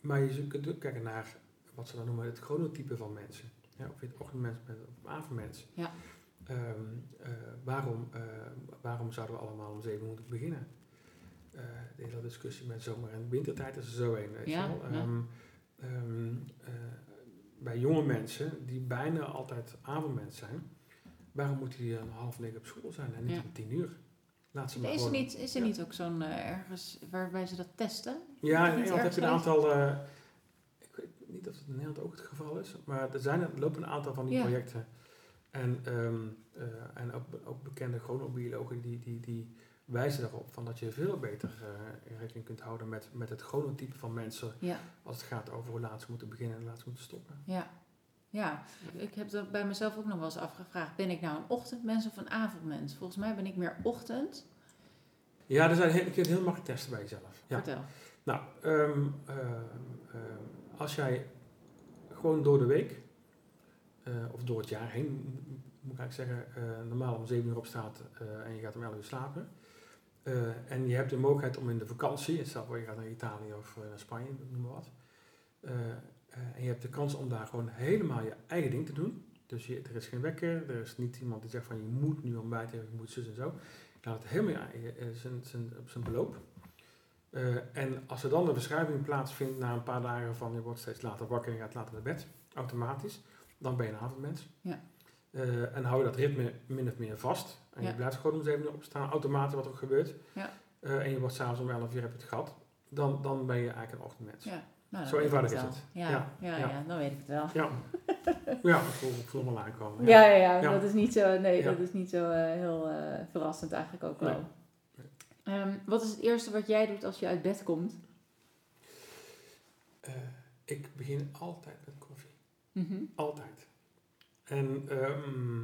maar je kunt ook kijken naar wat ze dan noemen het chronotype van mensen. Ja, of je het ochtendmens bent of avondmens. Ja. Ehm, eh, waarom, waarom zouden we allemaal om zeven moeten beginnen? Eh, de hele discussie met zomer- en wintertijd is er zo een. Weet Ja, je wel? ja. Ehm, eh, bij jonge mensen die bijna altijd avondmens zijn, waarom moeten die een half negen op school zijn en niet om tien uur? Laat ze maar Is er, niet, is er Ja. niet ook zo'n eh, ergens waarbij ze dat testen? Ja, in Engeland heb je een aantal. eh, ik weet niet of het in Nederland ook het geval is, maar er zijn er lopen een aantal van die Ja. projecten. En, ehm, eh, en ook, ook bekende chronobiologen die, die, die wijzen erop van dat je veel beter eh, rekening kunt houden met, met het chronotype van mensen Ja, als het gaat over hoe laat ze moeten beginnen en hoe laat ze moeten stoppen. ja. Ja, ik heb dat bij mezelf ook nog wel eens afgevraagd. Ben ik nou een ochtendmens of een avondmens? Volgens mij ben ik meer ochtend. Ja, er zijn, heel- je kunt heel makkelijk testen bij jezelf. Ja. Vertel. Nou, ehm, ehm, ehm, als jij gewoon door de week eh, of door het jaar heen, mo- moet ik eigenlijk zeggen, eh, normaal om 7 uur opstaat eh en je gaat om 11 uur slapen. En je hebt de mogelijkheid om in de vakantie, stel je gaat naar Italië of naar Spanje, noem maar wat. Eh, eh, en je hebt de kans om daar gewoon helemaal je eigen ding te doen. Dus je, er is geen wekker, er is niet iemand die zegt van je moet nu ontbijten, je moet zus en zo. Je laat het helemaal eh, op zijn beloop. En als er dan een verschuiving plaatsvindt na een paar dagen van je wordt steeds later wakker en je gaat later naar bed, automatisch, dan ben je een avondmens. Ja. En hou je dat ritme min of meer vast. En Ja. je blijft gewoon om zeven uur opstaan, automatisch wat er ook gebeurt. Ja. En je wordt s'avonds om 11 uur heb je het gehad. Dan, dan ben je eigenlijk een ochtendmens. Ja. Nou, Zo eenvoudig is het. Ja, ja, Ja, ja, ja. dan weet ik het wel. Ja, ja ik voel, ik voel al aankomen. Ja, ja, ja, dat is niet zo, nee, dat is niet zo eh, heel eh, verrassend eigenlijk ook wel. Nee. Ehm, wat is het eerste wat jij doet als je uit bed komt? Eh, ik begin altijd met koffie. Mhm. Altijd. En, ehm,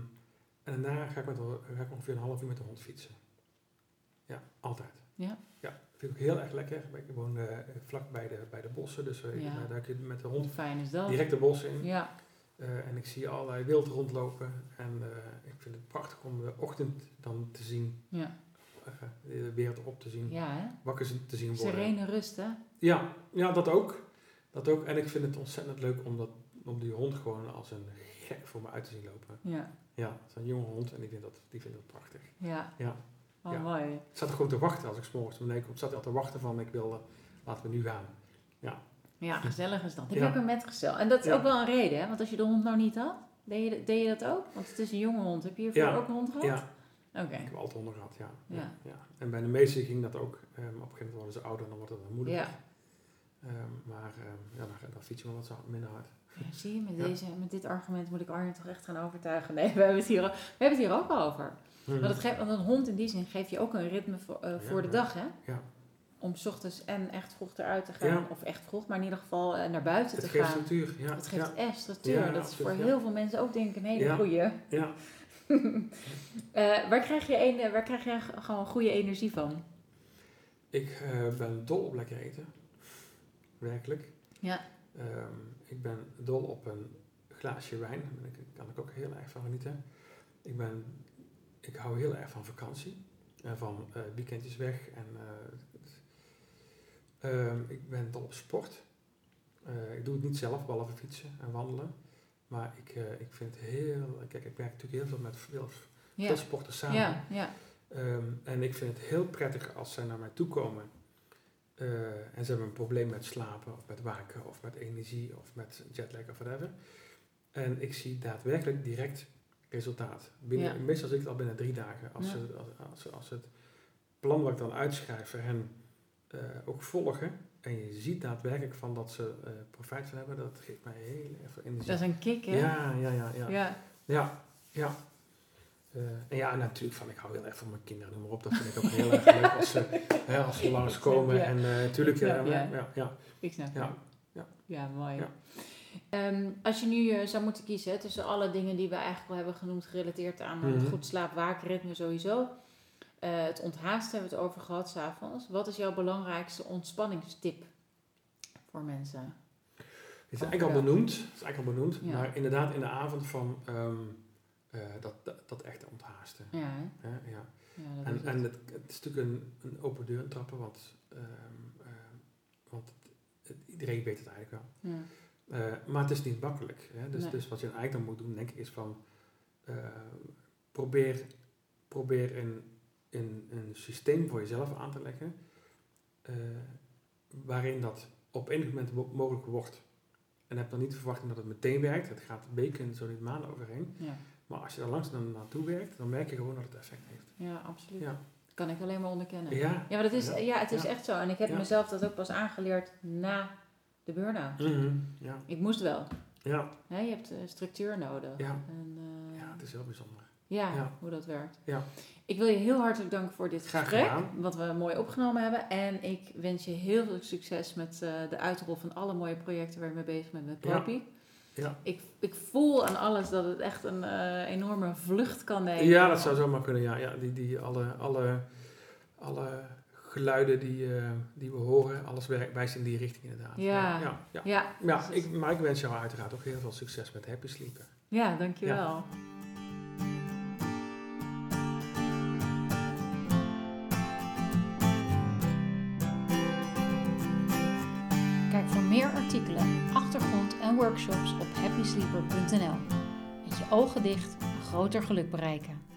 en daarna ga ik, met ga ik ongeveer een half uur met de hond fietsen. Ja, altijd. Ja? Ja, vind ik ook heel erg lekker. Ik woon eh, vlak bij de, bij de bossen, dus eh, Ja. daar kun je met de hond direct de bos in. Ja, Eh, en ik zie allerlei wild rondlopen. En ik vind het prachtig om de ochtend dan te zien, ja, de wereld op te zien, ja wakker te zien worden. Serene rust, hè? Ja, ja, dat ook. Dat ook. En ik vind het ontzettend leuk om, dat, om die hond gewoon als een gek voor me uit te zien lopen. Ja, Ja, het is een jonge hond en die vindt dat, die vindt dat prachtig. ja. Ja. Oh, Ja. mooi. Ik zat er gewoon te wachten als ik s'morgens beneden kom. Zat al te wachten van ik wil, laten we nu gaan. Ja, gezellig is dat. Heb Ja. je ook een metgezel? En dat is Ja. ook wel een reden, hè? Want als je de hond nou niet had, deed je, deed je dat ook? Want het is een jonge hond. Heb je hiervoor Ja. ook een hond gehad? Ja, Oké. ik heb altijd honden gehad, ja. ja. Ja. ja. En bij de meesten ging dat ook. Ehm, op een gegeven moment worden ze ouder en dan wordt het dan moeilijker. Ja. Ehm, maar ehm, ja, dan, dan fiets je wel wat minder hard. Ja, zie je, met, Ja. deze, met dit argument moet ik Arjen toch echt gaan overtuigen. Nee, we hebben het hier, we hebben het hier ook al over. Want, het geeft, want een hond in die zin geeft je ook een ritme voor, eh, voor de dag, hè? Ja. Om 's ochtends en echt vroeg eruit te gaan, of echt vroeg, maar in ieder geval eh, naar buiten Het te geeft gaan. structuur, ja. Het geeft echt structuur. Dat is voor heel veel mensen ook denk ik een hele Ja. goeie. ja. Eh, waar, krijg je een, waar krijg je gewoon goede energie van? Ik ben dol op lekker eten. Werkelijk. Ja. Ehm, ik ben dol op een glaasje wijn. Daar kan ik ook heel erg van genieten. Ik, ben, ik hou heel erg van vakantie. En van eh, weekendjes weg. En, eh, ehm, ik ben dol op sport. Eh, ik doe het niet zelf, behalve fietsen en wandelen. Maar ik, ik vind het heel... Kijk, ik werk natuurlijk heel veel met veel, veel sporters samen. ja, ja. Ehm, en ik vind het heel prettig als zij naar mij toe komen eh, en ze hebben een probleem met slapen of met waken of met energie of met jetlag of whatever. En ik zie daadwerkelijk direct resultaat. Binnen, Ja. Meestal zie ik het al binnen drie dagen. Als, Ja. ze, als, als, als het plan wat ik dan uitschrijf voor hen eh, ook volgen en je ziet daadwerkelijk van dat ze eh, profijt van hebben, dat geeft mij heel veel energie. Dat is een kick, hè? ja, ja, ja, ja. ja. Ja, ja. Eh, en ja, natuurlijk van ik hou heel erg van mijn kinderen, noem maar op. Dat vind ik ook heel erg leuk als ze, hè, als ze langskomen. Ja. En eh, natuurlijk, ja, snap je. ja, ja, ja. Ik snap Ja, het. ja. Ja, mooi. Ehm, als je nu eh, zou moeten kiezen hè, tussen alle dingen die we eigenlijk al hebben genoemd, gerelateerd aan een Mhm. goed slaap-waakritme sowieso. eh, het onthaasten hebben we het over gehad s'avonds. Wat is jouw belangrijkste ontspanningstip voor mensen? Het is eigenlijk al benoemd, het is eigenlijk al benoemd maar inderdaad in de avond van ehm, eh, dat, dat, dat echt onthaasten. Ja, hè? Ja. Ja, dat En, het. en het, het is natuurlijk een, een open deur trappen, want, ehm, ehm, want het- iedereen weet het eigenlijk wel. Ja. Eh, maar het is niet makkelijk. Hè? Dus, Nee. dus wat je eigenlijk dan moet doen, denk ik, is van eh, probeer, probeer een, een, een systeem voor jezelf aan te leggen eh, waarin dat op enig moment mo- mogelijk wordt. En heb dan niet de verwachting dat het meteen werkt. Het gaat weken, zo niet maanden overheen. Ja. Maar als je er langzaam naartoe werkt, dan merk je gewoon dat het effect heeft. ja, absoluut. Ja, Kan ik alleen maar onderkennen. ja. Ja, maar dat is, Ja. ja. het is Ja. echt zo. En ik heb mezelf dat ook pas aangeleerd na de burn-out. Mhm. ja. Ik moest wel. ja. Je hebt eh, structuur nodig. Ja. En, eh, ja, het is heel bijzonder. ja, Ja. hoe dat werkt. Ja. Ik wil je heel hartelijk danken voor dit Graag gesprek, gedaan. wat we mooi opgenomen hebben. En ik wens je heel veel succes met eh, de uitrol van alle mooie projecten waar je mee bezig bent met. Propi. Ja. Ik, ik voel aan alles dat het echt een eh, enorme vlucht kan nemen. Ja, dat zou zomaar kunnen. Ja, ja die, die alle, alle, alle geluiden die, eh, die we horen, alles wijst in die richting inderdaad. Ja. ja, ja. Ja, Ja, ik, maar ik wens jou uiteraard ook heel veel succes met Happy Sleeper. ja dankjewel. Workshops op happysleeper.nl. Met je ogen dicht groter geluk bereiken.